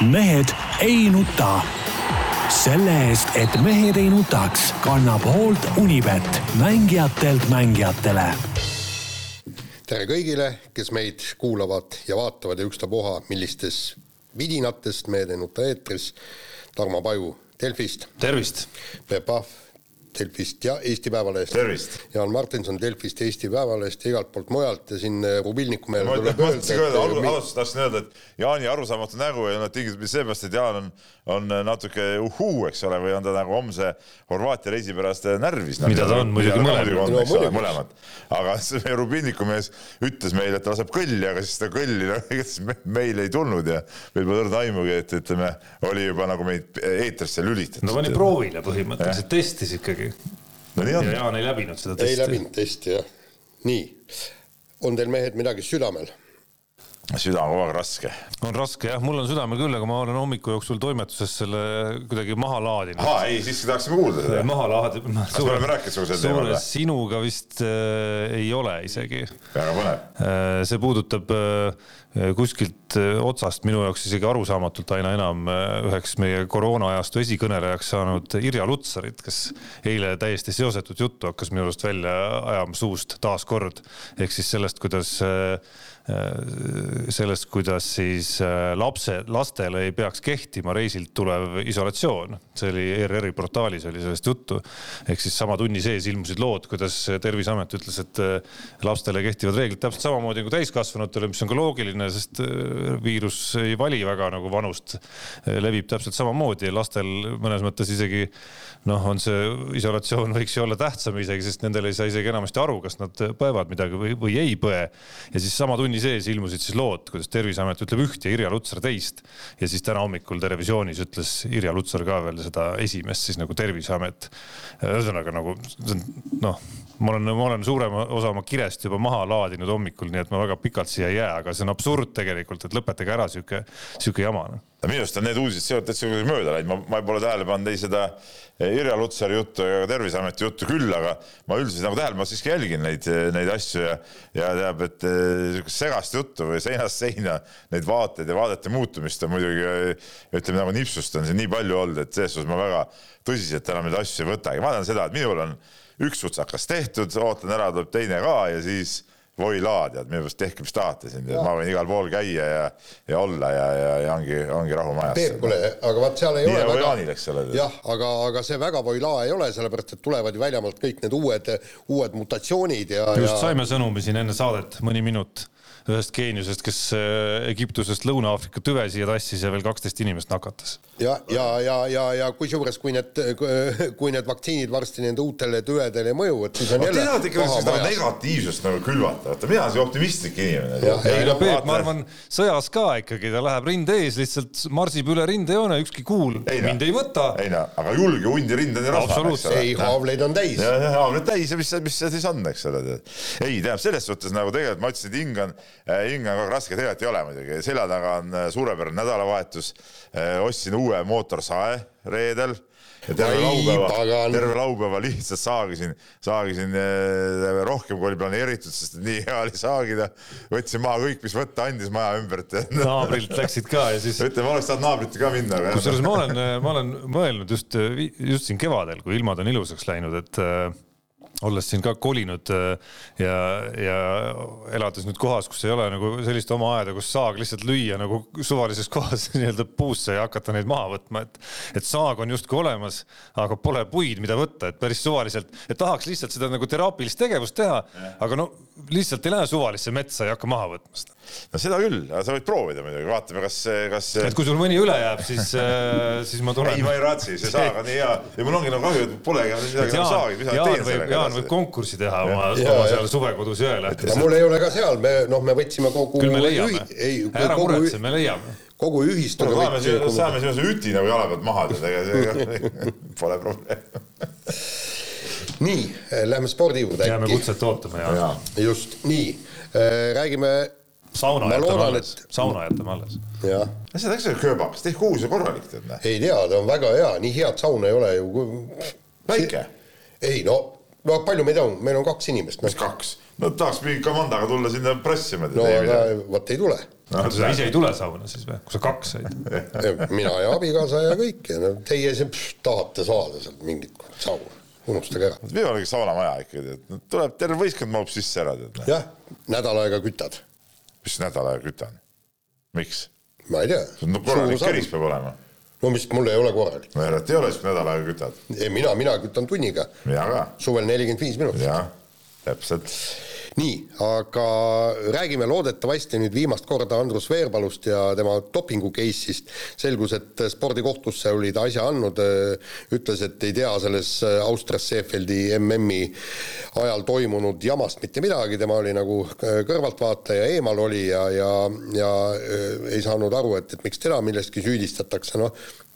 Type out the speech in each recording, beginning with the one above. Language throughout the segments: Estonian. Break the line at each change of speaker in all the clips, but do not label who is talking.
mehed ei nuta. selle eest, et mehed ei nutaks, kannab hoolt Unibet, mängijatelt mängijatele.
tere kõigile, kes meid kuulavad ja vaatavad ja ükstapuha, millistes vidinatest Mehed ei nuta eetris. Tarmo Paju Delfist.
tervist.
Peep Pahv Delfist ja Eesti Päevalehest. Jaan Martinson Delfist, Eesti Päevalehest ja igalt poolt mujalt ja siin äh, Rubilniku meile
tuleb öelda. alguses tahtsin öelda, et Jaani arusaamatu nägu ei olnud tingitud seepärast, et Jaan on, on natuke uhuu, eks ole, või on ta nagu homse Horvaatia reisi pärast närvis.
mida ta on muidugi mõlemad.
mõlemad. aga see meie Rubilniku mees ütles meile, et ta laseb kõlli, aga siis seda kõlli no, meile ei tulnud ja meil pole õrna aimugi, et ütleme, oli juba nagu meid eetrisse lülitatud.
no pani proovile põhimõtteliselt, testis ikkagi ikkagi.
no nii on.
ja Jaan ei läbinud seda testi.
ei läbinud testi jah. nii, on teil mehed midagi südamel?
Süda on kogu aeg raske.
on raske jah, mul on südamel küll, aga ma olen hommiku jooksul toimetuses selle kuidagi maha laadinud.
ahah, ei, siiski tahaksime kuulda seda.
maha laadinud
kas me oleme rääkinud sinuga sel teemal või?
sinuga vist äh, ei ole isegi.
väga põnev
äh,. see puudutab äh, kuskilt äh, otsast minu jaoks isegi arusaamatult aina enam äh, üheks meie koroonaajastu esikõnelejaks saanud Irja Lutsarit, kes eile täiesti seosetut juttu hakkas minu arust välja ajama suust taaskord ehk siis sellest, kuidas Äh, sellest, kuidas siis äh, lapse, lastele ei peaks kehtima reisilt tulev isolatsioon. see oli ERR-i portaalis oli sellest juttu. ehk siis sama tunni sees ilmusid lood, kuidas Terviseamet ütles, et äh, lastele kehtivad reeglid täpselt samamoodi nagu täiskasvanutele, mis on ka loogiline, sest viirus ei vali väga nagu vanust. levib täpselt samamoodi lastel mõnes mõttes isegi noh, on see isolatsioon võiks ju olla tähtsam isegi, sest nendel ei saa isegi enamasti aru, kas nad põevad midagi või, või ei põe. ja siis sama tunni sees ilmusid siis lood, kuidas Terviseamet ütleb üht ja Irja Lutsar teist. ja siis täna hommikul Terevisioonis ütles Irja Lutsar ka veel seda esimest siis nagu Terviseamet. ühesõnaga nagu noh, ma olen, ma olen suurema osa oma kirest juba maha laadinud hommikul, nii et ma väga pikalt siia ei jää, aga see on absurd tegelikult, et lõpetage ära sihuke, sihuke jama noh.
Minu arust on need uudised sealt täitsa mööda läinud, ma, ma pole tähele pannud ei seda Irja Lutsari juttu ega Terviseameti juttu küll, aga ma üldiselt nagu tähele, ma siiski jälgin neid, neid asju ja, ja teab, et eh, segast juttu või seinast seina neid vaateid ja vaadete muutumist on muidugi ütleme nagu nipsust on siin nii palju olnud, et selles suhtes ma väga tõsiselt enam neid asju ei võtagi, ma tean seda, et minul on üks sutsakas tehtud, ootan ära, tuleb teine ka ja siis voilaa, tead, minu meelest tehke, mis tahate siin, ma võin igal pool käia ja, ja olla ja, ja, ja ongi, ongi rahu majas.
Peep, kuule, aga vaat seal ei
Nii
ole
nagu väga. Jaanil, eks ole.
jah, aga, aga see väga voilaa ei ole, sellepärast et tulevad ju väljamaalt kõik need uued, uued mutatsioonid ja.
just
ja...
saime sõnumi siin enne saadet, mõni minut ühest geeniusest, kes äh, Egiptusest Lõuna-Aafrika tüve siia tassis ja veel kaksteist inimest nakatas.
ja, ja, ja, ja, ja kusjuures, kui need, kui need vaktsiinid varsti nende uutele tüvedele ei mõju, et siis on
jälle. Te tahate ikka seda negatiivsust nagu külvata, vaata mina olen see optimistlik inimene.
ei no Peep, ma arvan, sõjas ka ikkagi ta läheb rinde ees, lihtsalt marsib üle rindejoone, ükski kuul ei, mind ei võta.
ei no, aga julge hundi rind on ju
rahvas. ei, haavleid on täis.
jah, haavleid täis ja mis, mis see siis on, eks ole. ei, tähendab selles suhtes nagu tegelikult ma ütlesin, et hing on hing on kogu aeg raske, tegelikult ei ole muidugi, selja taga on äh, suurepärane nädalavahetus. Äh, ostsin uue mootorsae reedel ja terve laupäeva, terve laupäeva lihtsalt saagisin, saagisin rohkem, kui oli planeeritud, sest nii hea oli saagida. võtsin maha kõik, mis võtta andis maja ümbert.
naabrilt läksid ka ja siis.
ütleme, oleks saanud naabrite ka minna.
kusjuures ma olen, ma olen mõelnud just, just siin kevadel, kui ilmad on ilusaks läinud, et olles siin ka kolinud äh, ja, ja elades nüüd kohas, kus ei ole nagu sellist oma aeda, kus saag lihtsalt lüüa nagu suvalises kohas nii-öelda puusse ja hakata neid maha võtma, et, et saag on justkui olemas, aga pole puid, mida võtta, et päris suvaliselt, et tahaks lihtsalt seda nagu teraapilist tegevust teha, aga no lihtsalt ei lähe suvalisse metsa ja hakka maha võtma seda.
No seda küll, aga sa võid proovida muidugi, vaatame, kas, kas.
et kui sul mõni üle jääb, siis äh, siis ma tulen.
ei, ma ei raatsi, see saag on nii hea ja mul ongi nagu kahju, et polegi midagi nagu saagi, mis ma teen sellega.
Jaan võib konkurssi teha oma, oma seal suvekodus jõele.
mul ei ole ka seal, me noh, me võtsime kogu.
küll me leiame, ära muretse, me leiame
kogu ühistu.
saame, saame sinna üti nagu jala pealt maha teha, ega see pole probleem
nii, lähme spordi juurde
jääme kutset ootama ja, ja..
just, nii äh,, räägime.
Sauna jätame alles et..., sauna jätame alles.
jah.
see on kööbaks, tehke uus ja korralik tead.
ei tea, ta on väga hea, nii head sauna ei ole ju.
väike.
ei no no palju meid on, meil on kaks inimest.
mis kaks? no tahaks mingi komandaga tulla sinna pressima.
no aga vot ei tule
no,. sa ise ei tule sauna siis või, kui sa kaks said?
mina ja abikaasa ja kõik ja no teie siin tahate saada sealt mingit sauna, unustage ära.
viimane saunamaja ikkagi, et tuleb terve võistkond mahub sisse ära.
Jah, nädal aega kütad.
Mis nädal aega kütan? miks?
ma ei tea.
no korralik keris peab olema
no mis, mul ei ole korralik.
no järelikult ei ole, siis nädal aega kütad.
ei, mina, mina kütan tunniga. suvel nelikümmend viis minutit.
jah, täpselt
nii, aga räägime loodetavasti nüüd viimast korda Andrus Veerpalust ja tema dopingu case'ist. selgus, et spordikohtusse oli ta asja andnud, ütles, et ei tea selles Austrias Seefeldi MM-i ajal toimunud jamast mitte midagi, tema oli nagu kõrvaltvaataja, eemal oli ja, ja, ja ei saanud aru, et, et miks teda milleski süüdistatakse, noh Äh,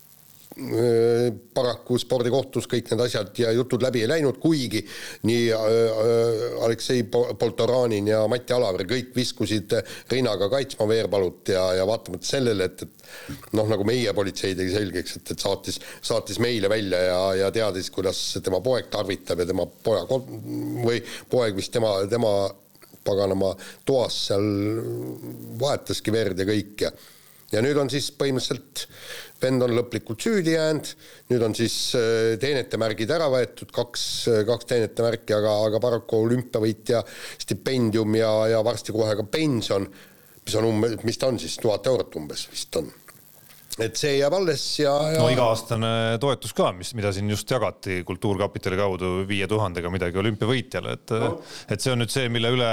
paraku spordikohtus kõik need asjad ja jutud läbi ei läinud, kuigi nii äh, äh, Aleksei Poltoranin ja Mati Alaver kõik viskusid rinnaga kaitsma Veerpalut ja, ja vaatamata sellele, et, et noh, nagu meie politsei tegi selgeks, et, et saatis, saatis meile välja ja, ja teadis, kuidas tema poeg tarvitab ja tema poja või poeg vist tema, tema paganama toas seal vahetaski verd ja kõik ja ja nüüd on siis põhimõtteliselt vend on lõplikult süüdi jäänud, nüüd on siis äh, teenetemärgid ära võetud, kaks, äh, kaks teenetemärki, aga, aga paraku olümpiavõitja stipendium ja, ja varsti kohe ka pension, mis on umbes, mis ta on siis, tuhat eurot umbes vist on et see jääb alles ja, ja....
no iga-aastane toetus ka, mis, mida siin just jagati Kultuurkapitali kaudu viie tuhandega midagi olümpiavõitjale, et no., et see on nüüd see, mille üle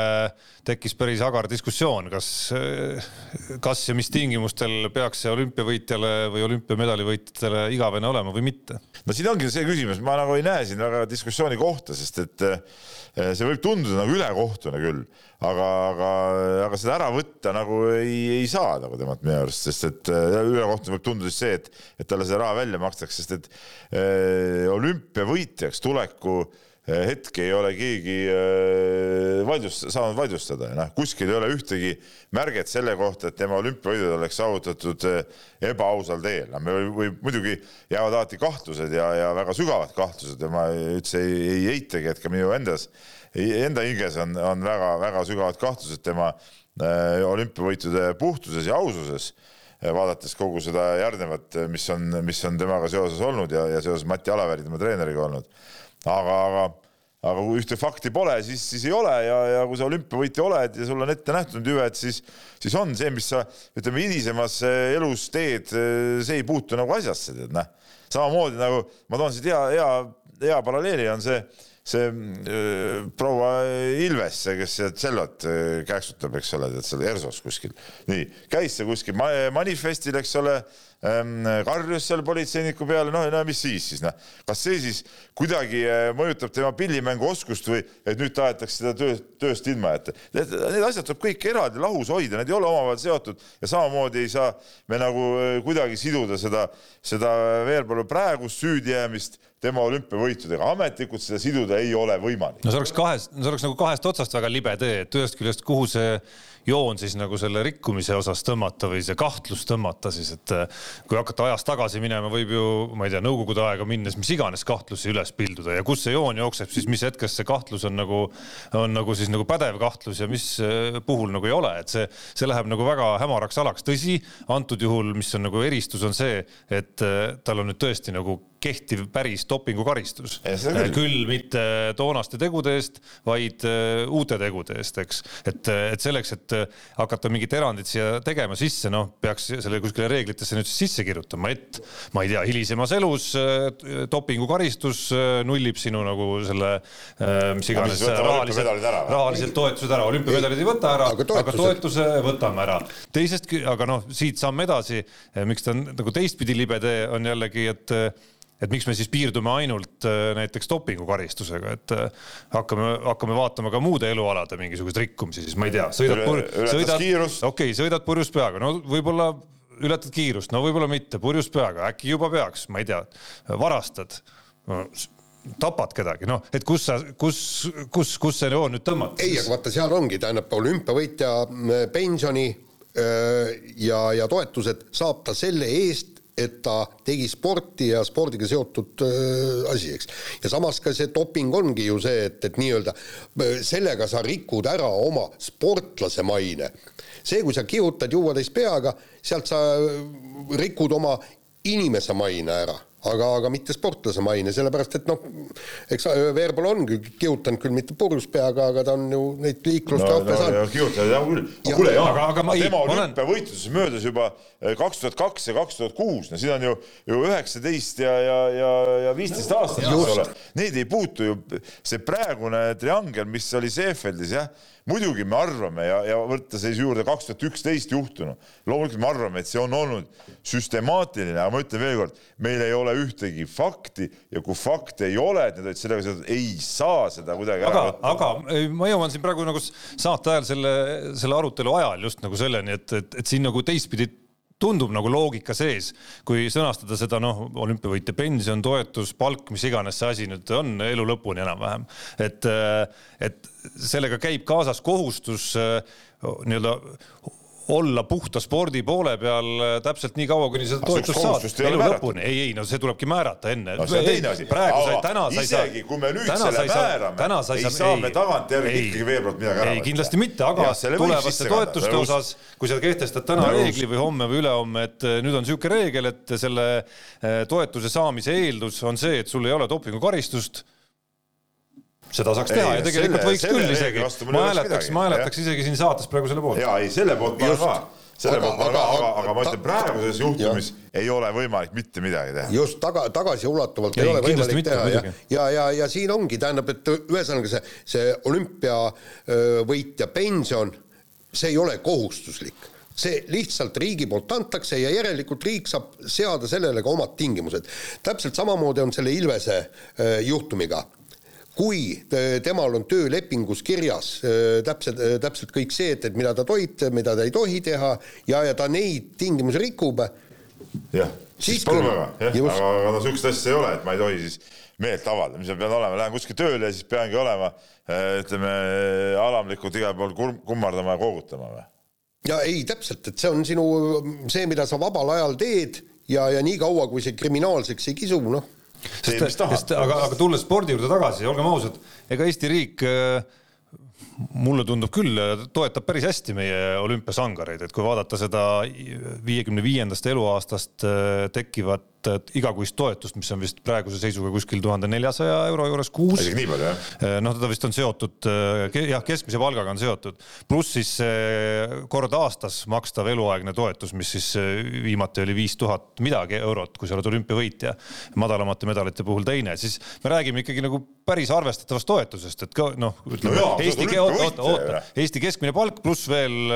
tekkis päris agar diskussioon, kas, kas ja mis tingimustel peaks see olümpiavõitjale või olümpiamedali võitjatele igavene olema või mitte?
no siin ongi see küsimus, ma nagu ei näe siin väga diskussiooni kohta, sest et Eh, see võib tunduda nagu ülekohtune küll, aga, aga, aga seda ära võtta nagu ei, ei saa nagu temalt minu arust, sest et eh, ülekohtune võib tunduda siis see, et, et talle seda raha välja makstakse, sest et äh, olümpiavõitjaks tuleku äh, hetke ei ole keegi äh, vaidlust, saanud vaidlustada noh, kuskil ei ole ühtegi märget selle kohta, et tema olümpiavõidud oleks saavutatud äh, ebaausal teel. no me või muidugi jäävad alati kahtlused ja, ja väga sügavad kahtlused ja ma üldse ei, ei eitagi, et ka minu endas, enda hinges on, on väga-väga sügavad kahtlused tema olümpiavõitude puhtuses ja aususes vaadates kogu seda järgnevat, mis on, mis on temaga seoses olnud ja, ja seoses Mati Alaveri, tema treeneriga olnud aga, aga, aga kui ühte fakti pole, siis, siis ei ole ja, ja kui sa olümpiavõitja oled ja sul on ette nähtud hüved, siis, siis on see, mis sa ütleme hilisemas eh, elus teed, eh, see ei puutu nagu asjasse, tead noh. samamoodi nagu ma toon siit hea, hea, hea paralleeli on see see äh, proua Ilves, see, kes tsellot äh, käksutab, eks ole, tead seal ERSO-s kuskil. nii, käis see kuskil manifestil, eks ole karjus seal politseiniku peale, noh, no mis siis siis noh, kas see siis kuidagi äh, mõjutab tema pillimänguoskust või et nüüd tahetakse teda töö, tööst ilma jätta. Need, asjad tuleb kõik eraldi lahus hoida, need ei ole omavahel seotud ja samamoodi ei saa me nagu äh, kuidagi siduda seda, seda Veerpalu praegust süüdijäämist tema olümpiavõitudega, ametlikult seda siduda ei ole võimalik.
no see oleks kahest, see oleks nagu kahest otsast väga libe tee, et ühest küljest, kuhu see joon siis nagu selle rikkumise osas tõmmata või see kahtlus tõmmata siis, et äh, kui hakata ajas tagasi minema, võib ju, ma ei tea, nõukogude aega minnes mis iganes kahtlusi üles pilduda ja kus see joon jookseb, siis mis hetkest see kahtlus on nagu, on nagu siis nagu pädev kahtlus ja mis äh, puhul nagu ei ole, et see, see läheb nagu väga hämaraks alaks. tõsi, antud juhul, mis on nagu eristus, on see, et äh, tal on nüüd tõesti nagu kehtiv päris dopingukaristus. küll mitte toonaste tegude eest, vaid uute tegude eest, eks. et, et selleks, et äh, hakata mingit erandit siia tegema sisse, noh, peaks selle kuskile reeglitesse nüüd sisse kirjutama, et ma ei tea, hilisemas elus äh, dopingukaristus äh, nullib sinu nagu selle mis iganes rahalised, rahalised toetused ära, olümpiamedalid ei võta ära, aga, aga toetuse võtame ära. teisest, aga noh, siit samm edasi, miks ta on nagu teistpidi libe tee, on jällegi, et et miks me siis piirdume ainult äh, näiteks dopingukaristusega, et äh, hakkame, hakkame vaatama ka muude elualade mingisuguseid rikkumisi, siis ma ei tea, sõidad pur-, sõidad, okei okay,, sõidad purjus peaga, no võib-olla ületad kiirust, no võib-olla mitte, purjus peaga, äkki juba peaks, ma ei tea, varastad no, tapad kedagi, noh, et kus sa, kus, kus, kus see joon nüüd tõmmata?
ei, aga vaata, seal ongi, tähendab olümpiavõitja pensioni ja, ja toetused saab ta selle eest, et ta tegi sporti ja spordiga seotud äh, asi, eks. ja samas ka see doping ongi ju see, et, et nii-öelda äh, sellega sa rikud ära oma sportlase maine. see, kui sa kihutad juuatäis peaga, sealt sa rikud oma inimese maine ära aga, aga mitte sportlase maine, sellepärast et noh, eks Veerpalu on küll kihutanud küll mitte purjus peaga, aga ta on ju neid liiklustrahve
no,
saanud
no,. kihutanud jah küll. kuule Jaan, aga, aga ma ei, tema olümpiavõitluses olen... möödas juba eh, kaks tuhat kaks ja kaks tuhat kuus, no siin on ju, ju üheksateist ja, ja, ja, ja viisteist aastat, eks ole. Need ei puutu ju, see praegune triangel, mis oli Seefeldis jah muidugi me arvame ja, ja võtta siis juurde kaks tuhat üksteist juhtunu, loomulikult me arvame, et see on olnud süstemaatiline, aga ma ütlen veelkord, meil ei ole ühtegi fakti ja kui fakte ei ole, et need olid sellega seotud, ei saa seda kuidagi
aga, aga ma jõuan siin praegu nagu saate ajal selle, selle arutelu ajal just nagu selleni, et, et, et siin nagu teistpidi tundub nagu loogika sees, kui sõnastada seda noh, olümpiavõitja pension, toetus, palk, mis iganes see asi nüüd on elu lõpuni enam-vähem. et, et sellega käib kaasas kohustus nii-öelda olla puhta spordi poole peal äh, täpselt nii kaua, kuni seda toetust saad. elu lõpuni, ei, ei no see tulebki määrata enne
no,. praegu sai, täna sa ei saa. isegi kui me nüüd selle määrame, ei saa me tagantjärgi ikkagi veel kord midagi ära
võtta. ei, kindlasti mitte, aga tulevaste toetuste osas, kui sa kehtestad täna reegli või homme või ülehomme, et äh, nüüd on niisugune reegel, et selle äh, toetuse saamise eeldus on see, et sul ei ole dopingukaristust seda saaks teha ei, ja tegelikult selle, võiks küll isegi. ma hääletaks, ma hääletaks isegi siin saates praegu selle poolt.
ja ei, selle poolt ma ka selle poolt ma ka, aga, aga ma ütlen, praeguses juhtumis ja. ei ole võimalik mitte midagi teha.
just taga, tagasiulatuvalt ei, ei ole võimalik mitte, teha ja, ja, ja, ja siin ongi, tähendab, et ühesõnaga see, see olümpiavõitja pension, see ei ole kohustuslik see lihtsalt riigi poolt antakse ja järelikult riik saab seada sellele ka omad tingimused. täpselt samamoodi on selle Ilvese juhtumiga kui temal on töölepingus kirjas täpselt, täpselt kõik see, et, et mida ta tohib, mida ta ei tohi teha ja, ja ta neid tingimusi rikub.
jah, siis palun väga, jah, aga, aga no sihukest asja ei ole, et ma ei tohi siis meelt avaldada, mis ma pean olema, lähen kuskile tööle ja siis peangi olema ütleme alamlikult igal pool kummardama ja koogutama või?
ja ei, täpselt, et see on sinu, see, mida sa vabal ajal teed ja, ja nii kaua, kui see kriminaalseks ei kisu, noh
sest, sest aga, aga tulles spordi juurde tagasi, olgem ausad, ega Eesti riik äh, mulle tundub küll, toetab päris hästi meie olümpiasangareid, et kui vaadata seda viiekümne viiendast eluaastast äh, tekkivat igakuist toetust, mis on vist praeguse seisuga kuskil tuhande neljasaja euro juures kuus.
isegi nii palju, jah?
Eh, noh, teda vist on seotud, jah, keskmise palgaga on seotud, pluss siis kord aastas makstav eluaegne toetus, mis siis viimati oli viis tuhat midagi eurot, kui sa oled olümpiavõitja. madalamate medalite puhul teine, siis me räägime ikkagi nagu päris arvestatavast toetusest, et ka noh, ütleme no, Eesti, oota, oota, Eesti keskmine palk pluss veel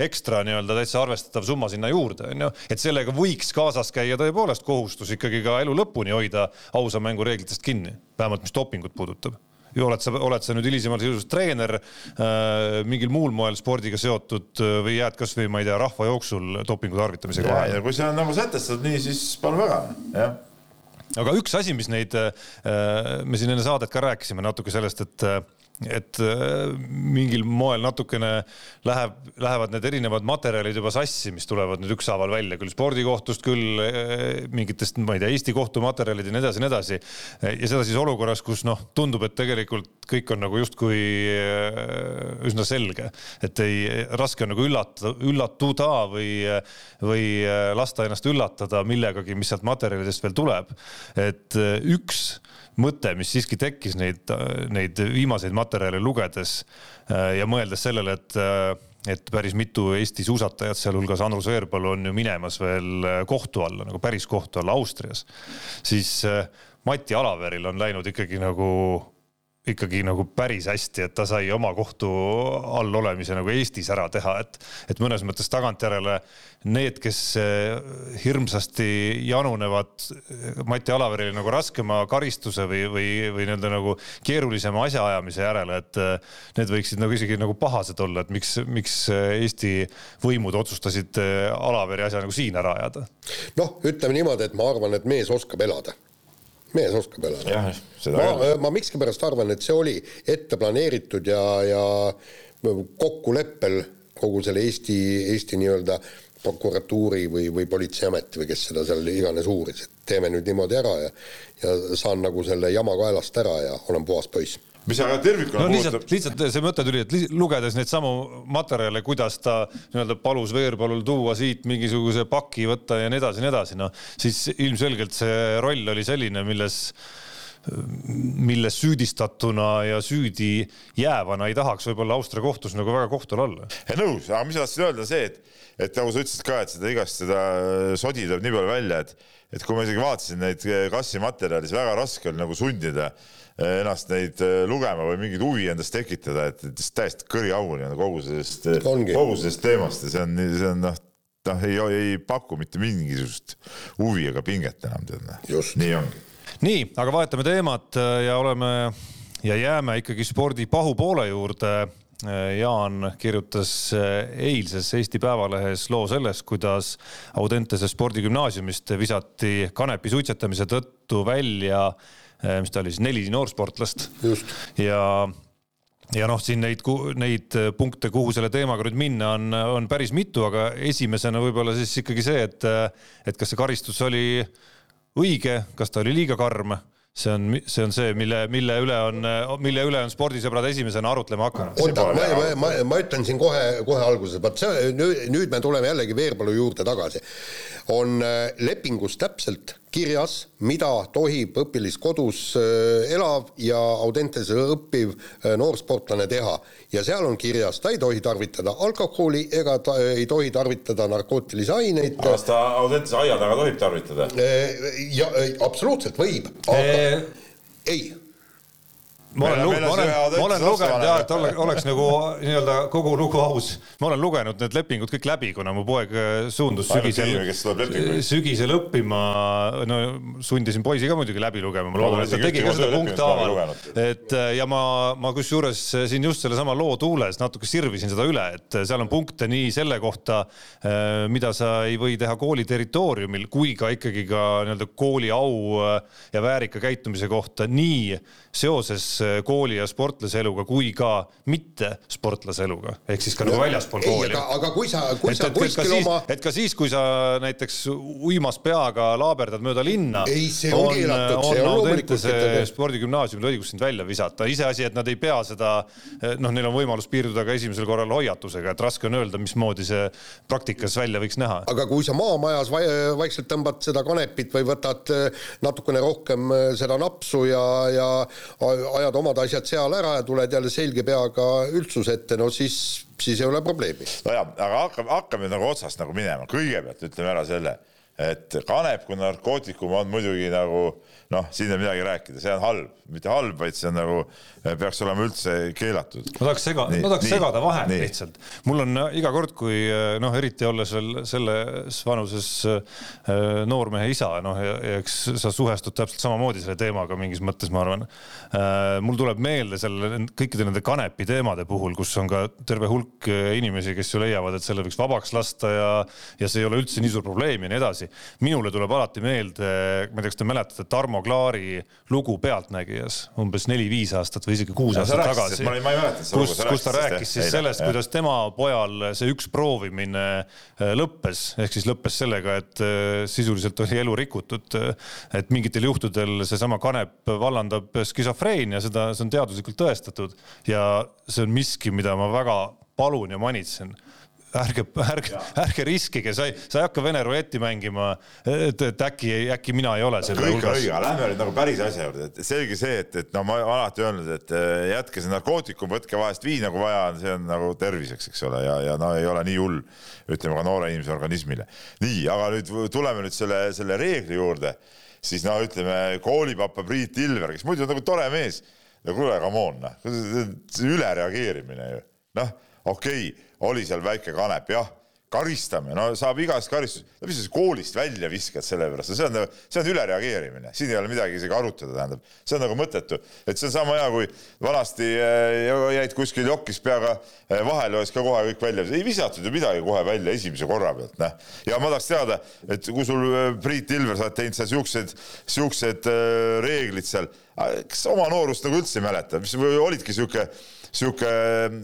ekstra nii-öelda täitsa arvestatav summa sinna juurde, on ju, et sellega võiks kaasas käia tõepoolest kohustus ikkagi ka elu lõpuni hoida ausa mängu reeglitest kinni, vähemalt mis dopingut puudutab. Ju oled sa, oled sa nüüd hilisemal seisus treener äh,, mingil muul moel spordiga seotud äh, või jääd kasvõi ma ei tea, rahvajooksul dopingu tarvitamisega
vahele? ja kui see on nagu sätestatud nii, siis palun väga, jah.
aga üks asi, mis neid äh,, me siin enne saadet ka rääkisime natuke sellest, et äh, et äh, mingil moel natukene läheb, lähevad need erinevad materjalid juba sassi, mis tulevad nüüd ükshaaval välja, küll spordikohtust, küll äh, mingitest, ma ei tea, Eesti kohtu materjalid ja nii edasi ja nii edasi. ja seda siis olukorras, kus noh, tundub, et tegelikult kõik on nagu justkui äh, üsna selge, et ei, raske on nagu üllatada, üllatuda või, või lasta ennast üllatada millegagi, mis sealt materjalidest veel tuleb. et üks mõte, mis siiski tekkis neid, neid viimaseid materjale lugedes äh, ja mõeldes sellele, et äh, et päris mitu Eesti suusatajat, sealhulgas Andrus Veerpalu on ju minemas veel äh, kohtu alla, nagu päris kohtu alla Austrias, siis Mati Alaveril on läinud ikkagi nagu ikkagi nagu päris hästi, et ta sai oma kohtu all olemise nagu Eestis ära teha, et, et mõnes mõttes tagantjärele need, kes eh, hirmsasti janunevad eh, Mati Alaverile nagu raskema karistuse või, või, või nii-öelda nagu keerulisema asjaajamise järele, et eh, need võiksid nagu isegi nagu pahased olla, et miks, miks Eesti võimud otsustasid Alaveri asja nagu siin ära ajada?
noh, ütleme niimoodi, et ma arvan, et mees oskab elada mees oskab elada. ma, ma miskipärast arvan, et see oli ette planeeritud ja, ja kokkuleppel kogu selle Eesti, Eesti nii-öelda prokuratuuri või, või politseiameti või kes seda seal iganes uuris, et teeme nüüd niimoodi ära ja ja saan nagu selle jama kaelast ära ja olen puhas poiss
mis aga tervikuna
no lihtsalt, lihtsalt see mõte tuli, et lugedes neid samu materjale, kuidas ta nii-öelda palus Veerpalul tuua siit mingisuguse paki võtta ja nii edasi ja nii edasi, noh siis ilmselgelt see roll oli selline, milles milles süüdistatuna ja süüdi jäävana ei tahaks võib-olla Austria kohtus nagu väga kohtul olla.
nõus, aga mis ma tahtsin öelda, see, et, et nagu sa ütlesid ka, et seda igast seda sodi tuleb nii palju välja, et, et kui ma isegi vaatasin neid kassi materjali, siis väga raske oli nagu sundida ennast neid lugema või mingit huvi endast tekitada, et, täiesti kõriauni on kogu sellest, kogu sellest teemast ja see on, see on noh, noh, ei, ei paku mitte mingisugust huvi ega pinget enam, tead noh. nii ongi
nii, aga vahetame teemat äh, ja oleme ja jääme ikkagi spordi pahupoole juurde. Äh, Jaan kirjutas äh, eilses Eesti Päevalehes loo sellest, kuidas Audentese spordigümnaasiumist visati kanepi suitsetamise tõttu välja, mis ta oli siis, neli noorsportlast. ja ja noh, siin neid, neid punkte, kuhu selle teemaga nüüd minna on, on päris mitu, aga esimesena võib-olla siis ikkagi see, et, et kas see karistus oli õige, kas ta oli liiga karm, see on, see on see, mille, mille üle on, mille üle on spordisõbrad esimesena arutlema hakanud.
oota, ma, ma, ma, ma ütlen siin kohe, kohe alguses, vot see nüüd, me tuleme jällegi Veerpalu juurde tagasi. on äh, lepingus täpselt kirjas, mida tohib õpilaskodus äh, elav ja Audentes õppiv äh, noorsportlane teha. ja seal on kirjas, ta ei tohi tarvitada alkoholi ega ta ei tohi tarvitada narkootilisi aineid.
kas ta Audentes aia taga tohib tarvitada?
Äh, ja absoluutselt võib, aga ei
ma olen, ma olen, ma olen lugenud jah, et oleks, oleks nagu nii-öelda kogu lugu aus. ma olen lugenud need lepingud kõik läbi, kuna mu poeg äh, suundus sügisel, sügisel õppima. no sundisin poisi ka muidugi läbi lugema, ma loodan, et ta tegi ka seda punkthaaval. et äh, ja ma, ma kusjuures äh, siin just sellesama loo tuules natuke sirvisin seda üle, et seal on punkte nii selle kohta, mida sa ei või teha kooli territooriumil, kui ka ikkagi ka nii-öelda kooli au ja väärika käitumise kohta nii seoses Äh, kooli ja sportlase eluga kui ka mitte sportlase eluga ehk siis ka nagu väljaspool kooli.
aga, aga kui sa, kui et, sa kuskil
oma. et ka siis, kui sa näiteks uimas peaga laaberdad mööda linna.
ei, see on, keelatud, see on loomulikult
spordigümnaasiumil õigus sind välja visata, iseasi, et nad ei pea seda, noh, neil on võimalus piirduda ka esimesel korral hoiatusega, et raske on öelda, mismoodi see praktikas välja võiks näha.
aga kui sa maamajas vaikselt tõmbad seda kanepit või võtad äh, natukene rohkem äh, seda napsu ja, ja ajad omad asjad seal ära ja tuled jälle selge peaga üldsuse ette, no siis, siis ei ole probleemi.
nojah, aga hakkame, hakkame nagu otsast nagu minema, kõigepealt ütleme ära selle, et kanep kui narkootikum on muidugi nagu noh, siin ei ole midagi rääkida, see on halb, mitte halb, vaid see on nagu eh, peaks olema üldse keelatud.
ma tahaks sega, ma tahaks nii, segada vahele lihtsalt. mul on eh, iga kord, kui eh, noh, eriti olles veel selles vanuses noormehe isa, noh, ja eks sa suhestud täpselt samamoodi selle teemaga mingis mõttes, ma arvan mul tuleb meelde selle kõikide nende kanepi teemade puhul, kus on ka terve hulk inimesi, kes ju leiavad, et selle võiks vabaks lasta ja, ja see ei ole üldse nii suur probleem ja nii edasi. Minule tuleb alati meelde, ma ei tea, kas te mäletate Tarmo Klaari lugu Pealtnägijas umbes neli-viis aastat või isegi kuus aastat tagasi. kus, kus ta rääkis siis sellest, kuidas tema pojal see üks proovimine äh, lõppes, ehk siis lõppes sellega, et äh, sisuliselt oli elu rikutud. et mingitel juhtudel seesama kanep vallandab skisofreenia, seda, see on teaduslikult tõestatud ja see on miski, mida ma väga palun ja manitsen ärge, ärge, ärge riskige, sa ei, sa ei hakka Vene ruletti mängima, et, et äkki, äkki mina ei ole selle
hulgas. õige, õige, lähme nüüd nagu päris asja juurde, et selge see, et, et no ma olen alati öelnud, et eh, jätke see narkootikum, võtke vahest viina, kui vaja on, see on nagu terviseks, eks ole, ja, ja no ei ole nii hull, ütleme ka noore inimese organismile. nii, aga nüüd tuleme nüüd selle, selle reegli juurde, siis no ütleme, koolipapa Priit Ilver, kes muidu on nagu tore mees, no kuule, come on, noh, ülereageerimine ju, noh, okei. okay oli seal väike kanep, jah, karistame, no saab igast karistust, mis sa koolist välja viskad selle pärast, see on, see on ülereageerimine, siin ei ole midagi isegi arutada, tähendab, see on nagu mõttetu, et see on sama hea, kui vanasti äh, jäid kuskil jokis peaga äh, vahele, siis ka kohe kõik välja, ei visatud ju midagi kohe välja esimese korra pealt, noh. ja ma tahaks teada, et kui sul äh, Priit Ilver, sa oled teinud seal siuksed, siuksed reeglid seal kas oma noorust nagu üldse ei mäleta, mis olidki sihuke sihuke,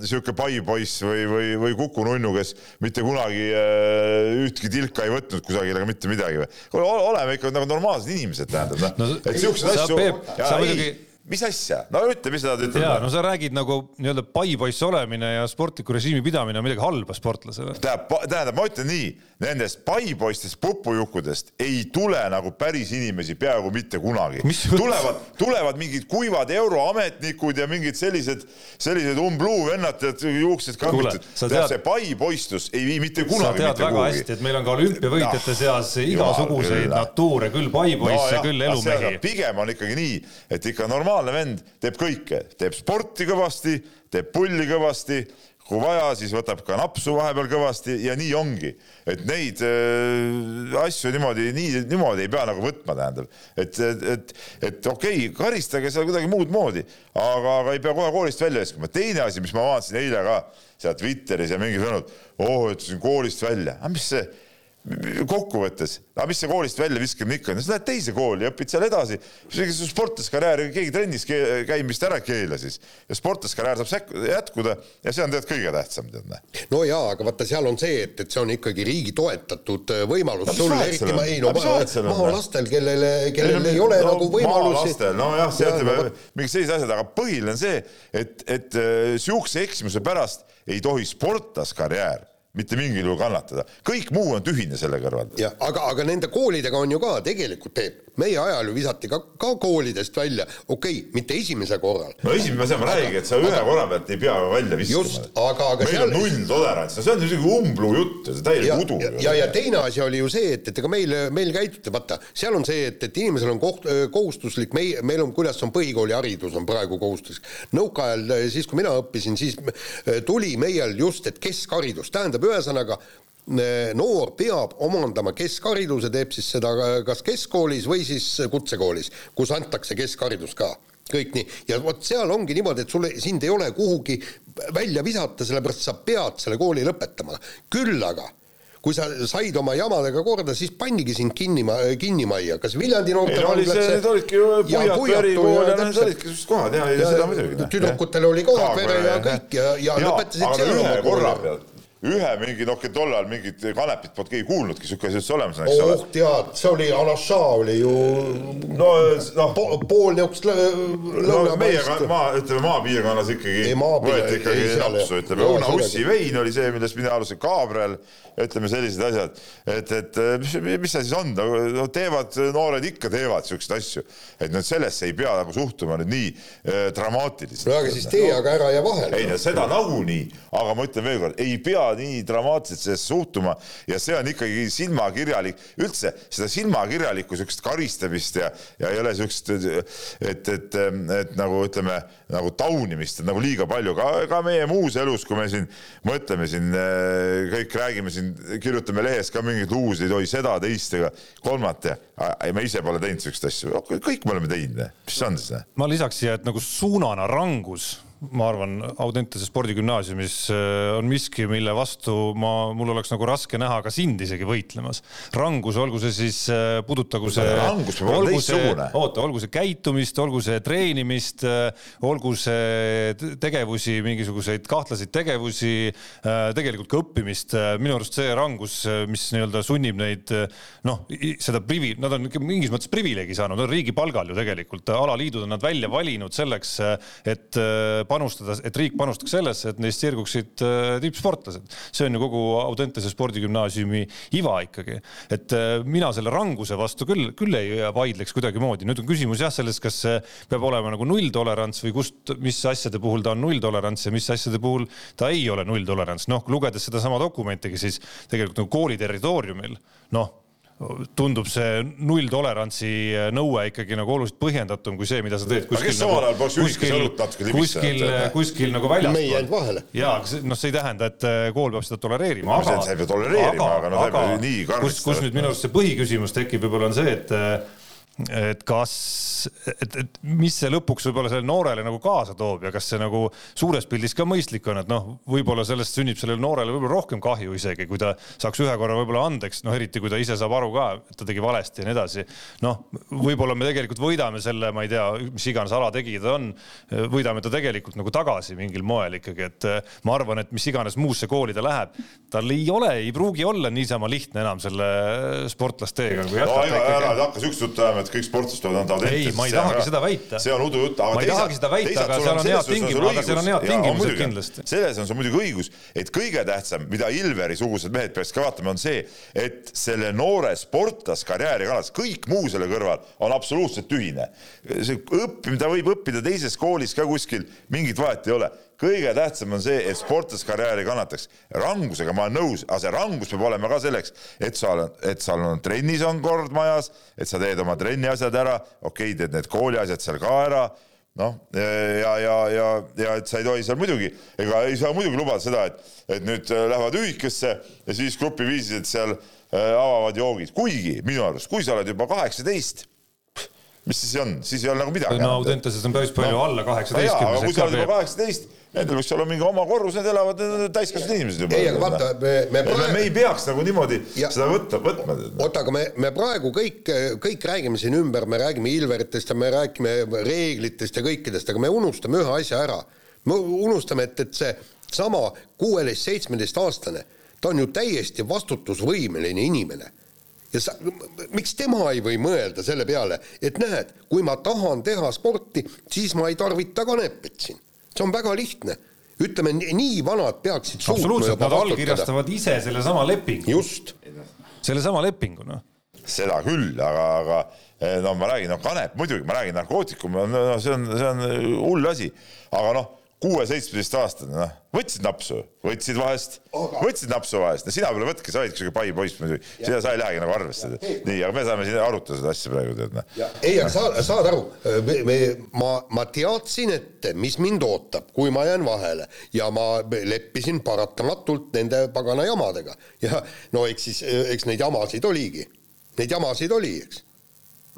sihuke paipoiss või, või, või kukununnu, kes mitte kunagi äh, ühtki tilka ei võtnud kusagil ega mitte midagi või. oleme ikka nagu normaalsed inimesed, tähendab noh no,, et siukseid asju. sa muidugi mis asja, no ütle, mis sa tahad ütelda.
jaa, no sa räägid nagu nii-öelda paipoiss olemine ja sportliku režiimi pidamine on midagi halba sportlasele.
tähendab, tähendab, ma ütlen nii, nendest paipoistest pupujukkudest ei tule nagu päris inimesi peaaegu mitte kunagi. tulevad, tulevad mingid kuivad euroametnikud ja mingid sellised, sellised umbluu vennad, juuksed kammitud. see paipoistus ei vii mitte kunagi
sa tead väga kuhugi. hästi, et meil on ka olümpiavõitjate no, seas igasuguseid natuure, küll paipoisse no,, küll elumehi.
pigem on ikkagi nii, et ikka normaalne vend teeb kõike, teeb sporti kõvasti, teeb pulli kõvasti kui vaja, siis võtab ka napsu vahepeal kõvasti ja nii ongi, et neid äh, asju niimoodi, nii niimoodi ei pea nagu võtma, tähendab, et, et, et, et okei okay,, karistage seal kuidagi muud moodi, aga, aga ei pea kohe koolist välja viskama. teine asi, mis ma vaatasin eile ka seal Twitteris ja mingi sõnud, oh, ütlesin koolist välja, aga mis see kokkuvõttes, aga mis sa koolist välja viskad ikka, sa lähed teise kooli, õpid seal edasi, sportlaskarjääri keegi trennis käimist ära ei keela siis. Ja sportlaskarjäär saab jätkuda ja see on tegelikult kõige tähtsam, tead näe.
no jaa, aga vaata, seal on see, et, et see on ikkagi riigi toetatud äh, võimalus. Sul, eriti ma ei no maalastel, kellele, kellel ei ole no, nagu võimalusi.
nojah, see ütleme no, mingid sellised asjad, aga põhiline on see, et, et äh, sihukese eksimuse pärast ei tohi sportlaskarjäär mitte mingil juhul kannatada, kõik muu on tühine selle kõrval.
jah, aga, aga nende koolidega on ju ka tegelikult Peep, meie ajal ju visati ka, ka koolidest välja, okei okay,, mitte esimesel korral.
no esimene asi, ma räägin, et sa ühe korra pealt ei pea välja viskama. just,
aga, aga
meil seal... on nulltolerants, see on niisugune umbluu jutt, see täielik udu.
ja, ja, ja teine asi oli ju see, et, et ega meil, meil käituti, vaata, seal on see, et, et inimesel on koht, kohustuslik, meie, meil on, kuidas on põhikooliharidus on praegu kohustuslik. nõukaajal, siis kui mina õppisin, siis tuli meil just, et keskharidus, tähendab ühesõnaga noor peab omandama keskhariduse, teeb siis seda kas keskkoolis või siis kutsekoolis, kus antakse keskharidus ka. Kõik nii, ja vot seal ongi niimoodi, et sulle, sind ei ole kuhugi välja visata, sellepärast sa pead selle kooli lõpetama. küll aga kui sa said oma jamadega korda, siis pannigi sind kinni, kinnimajja, kas Viljandi
noortevanglasse. Need olidki ju Puiatu erikool ja need olidki just kohad ja, ja seda muidugi.
tüdrukutel oli Koorapere ja kõik ja, ja, ja lõpetasid
seal oma kooli ühe mingi, noh, tollal mingit kanepit polnud keegi kuulnudki, sihuke asi üldse olemas on,
eks ole. oh tead, see oli, Anaša oli ju no, no po, pool niisugust
lõunapaist no, meie maa, ütleme maapiirkonnas ikkagi võeti ikkagi napsu, ütleme, Õuna-Ussi vein oli see, millest mina alustasin, Gabriel, ütleme sellised asjad, et, et mis, mis see siis on, no teevad, noored ikka teevad siukseid asju, et nüüd sellesse ei pea nagu suhtuma nüüd nii äh, dramaatiliselt.
no aga siis tee aga ära ja vahele.
ei no seda nagunii, aga ma ütlen veelkord, ei pea nii dramaatiliselt sellesse suhtuma ja see on ikkagi silmakirjalik, üldse seda silmakirjalikku siukest karistamist ja, ja ei ole siukest, et, et, et nagu ütleme, nagu taunimist nagu liiga palju. Ka, ka meie muus elus, kui me siin mõtleme siin kõik räägime siin, kirjutame lehes ka mingeid lugusid, oi seda, teist ega kolmat ja me ise pole teinud siukest asju, kõik me oleme teinud, mis on siis?
ma lisaks siia, et nagu suunana rangus ma arvan, Audentese spordigümnaasiumis äh, on miski, mille vastu ma, mul oleks nagu raske näha ka sind isegi võitlemas. rangus, olgu see siis äh, pudutagu see.
rangus peab olema teistsugune.
oota, olgu see käitumist, olgu see treenimist, äh, olgu see tegevusi, mingisuguseid kahtlaseid tegevusi, tegelikult ka õppimist. minu arust see rangus, mis nii-öelda sunnib neid noh, seda privi-, nad on ikka mingis mõttes privileegi saanud, nad on riigi palgal ju tegelikult, alaliidud on nad välja valinud selleks, et panustada, et riik panustaks sellesse, et neist sirguksid äh, tippsportlased. see on ju kogu Audentese spordigümnaasiumi iva ikkagi. et äh, mina selle ranguse vastu küll, küll ei vaidleks kuidagimoodi. nüüd on küsimus jah selles, kas peab olema nagu nulltolerants või kust, mis asjade puhul ta on nulltolerants ja mis asjade puhul ta ei ole nulltolerants. noh, lugedes sedasama dokumentigi, siis tegelikult nagu kooli territooriumil, noh tundub see nulltolerantsi nõue ikkagi nagu oluliselt põhjendatum kui see, mida sa teed
kuskil. kes samal ajal peaks ühikas õlut natuke
libisse. kuskil, kuskil nagu väljaspool.
meie jäänud vahele.
ja, noh, see ei tähenda, et äh, kool peab seda tolereerima.
aga, sa ei pea tolereerima, aga no sa ei pea nii
karmistama. kus, kus nüüd minu arust see põhiküsimus tekib, võib-olla on see, et äh, et kas, et, et mis see lõpuks võib-olla sellele noorele nagu kaasa toob ja kas see nagu suures pildis ka mõistlik on, et noh, võib-olla sellest sünnib sellele noorele võib-olla rohkem kahju isegi, kui ta saaks ühe korra võib-olla andeks, noh, eriti kui ta ise saab aru ka, et ta tegi valesti ja nii edasi. noh, võib-olla me tegelikult võidame selle, ma ei tea, mis iganes alategija ta on, võidame ta tegelikult nagu tagasi mingil moel ikkagi, et ma arvan, et mis iganes muusse kooli ta läheb, tal ei ole, ei pruugi olla niisama lihtne enam selle sportlasteega
no,. ära hakka siukest juttu ajama, et kõik sportlased peavad anda autentiliselt.
ei, ma ei tahagi seda väita.
see on udujutt.
ma ei tahagi seda väita, aga seal on head tingimused, aga seal on head tingimused kindlasti.
selles on sul muidugi õigus, et kõige tähtsam, mida Ilveri-sugused mehed peaks ka vaatama, on see, et selle noore sportlaskarjääri kannatas, kõik muu selle kõrval on absoluutselt tühine. see õppimine, ta võib õppida teises koolis ka kuskil, mingit vahet ei ole kõige tähtsam on see, et sportlaskarjääri kannataks. rangusega ma olen nõus, aga see rangus peab olema ka selleks, et sa oled, et sul on trennis on kord majas, et sa teed oma trenni asjad ära, okei okay,, teed need kooli asjad seal ka ära noh, ja, ja, ja, ja et sa ei tohi seal muidugi, ega ei saa muidugi lubada seda, et, et nüüd äh, lähevad ühikesse ja siis grupiviisiliselt seal äh, avavad joogid, kuigi minu arust, kui sa oled juba kaheksateist mis siis on, siis ei ole nagu midagi.
no Audentases on päris palju no, alla kaheksateistkümnes.
kui sa oled juba kaheksateist, nendel võiks olla mingi oma korrus, need elavad täiskasvanud inimesed juba.
ei, aga vaata, me, me
praegu. me ei peaks nagu niimoodi ja, seda võtta, võtma.
oota, aga me, me praegu kõik, kõik räägime siin ümber, me räägime Ilveritest ja me räägime reeglitest ja kõikidest, aga me unustame ühe asja ära. me unustame, et, et see sama kuueteist-seitsmeteistaastane, ta on ju täiesti vastutusvõimeline inimene ja sa, miks tema ei või mõelda selle peale, et näed, kui ma tahan teha sporti, siis ma ei tarvita kanepit siin. See on väga lihtne. ütleme, nii vanad peaksid
absoluutselt, nad allkirjastavad ise sellesama lepingu.
just.
sellesama lepingu, noh.
seda küll, aga, aga eh, no ma räägin, no kanep muidugi, ma räägin narkootikum, no see on, see on hull asi, aga noh kuue-seitsmeteistaastane, noh, võtsid napsu, võtsid vahest võtsid napsu vahest, no sina pole võtke, sa olid siuke pai poiss muidugi, sina, sa ei lähegi nagu arvesse. nii, aga me saame siin arutada seda asja praegu, tead noh.
ei, aga sa saad aru, me, me, ma, ma teadsin ette, mis mind ootab, kui ma jään vahele. Ja ma leppisin paratamatult nende pagana jamadega. Ja no eks siis, eks neid jamasid oligi, neid jamasid oli, eks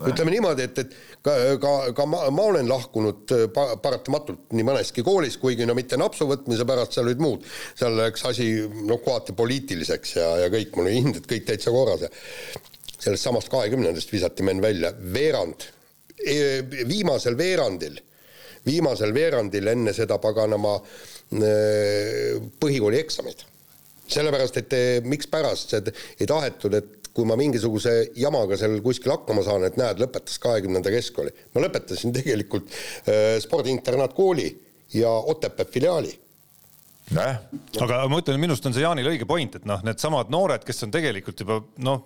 ütleme niimoodi, et, et ka, ka, ka ma, ma olen lahkunud äh, pa, paratamatult nii mõneski koolis, kuigi no mitte napsu võtmise pärast, seal olid muud, seal läks asi noh, kohati poliitiliseks ja, ja kõik, mul olid hinded kõik täitsa korras ja sellest samast kahekümnendast visati mind välja, veerand, e, viimasel veerandil, viimasel veerandil enne seda paganama äh, põhikooli eksamit sellepärast, et mikspärast ei tahetud, et kui ma mingisuguse jamaga seal kuskil hakkama saan, et näed, lõpetas kahekümnenda keskkooli. ma lõpetasin tegelikult äh, spordiinternaatkooli ja Otepää filiaali
nojah, aga ma ütlen, minu arust on see Jaanil õige point, et noh, needsamad noored, kes on tegelikult juba noh,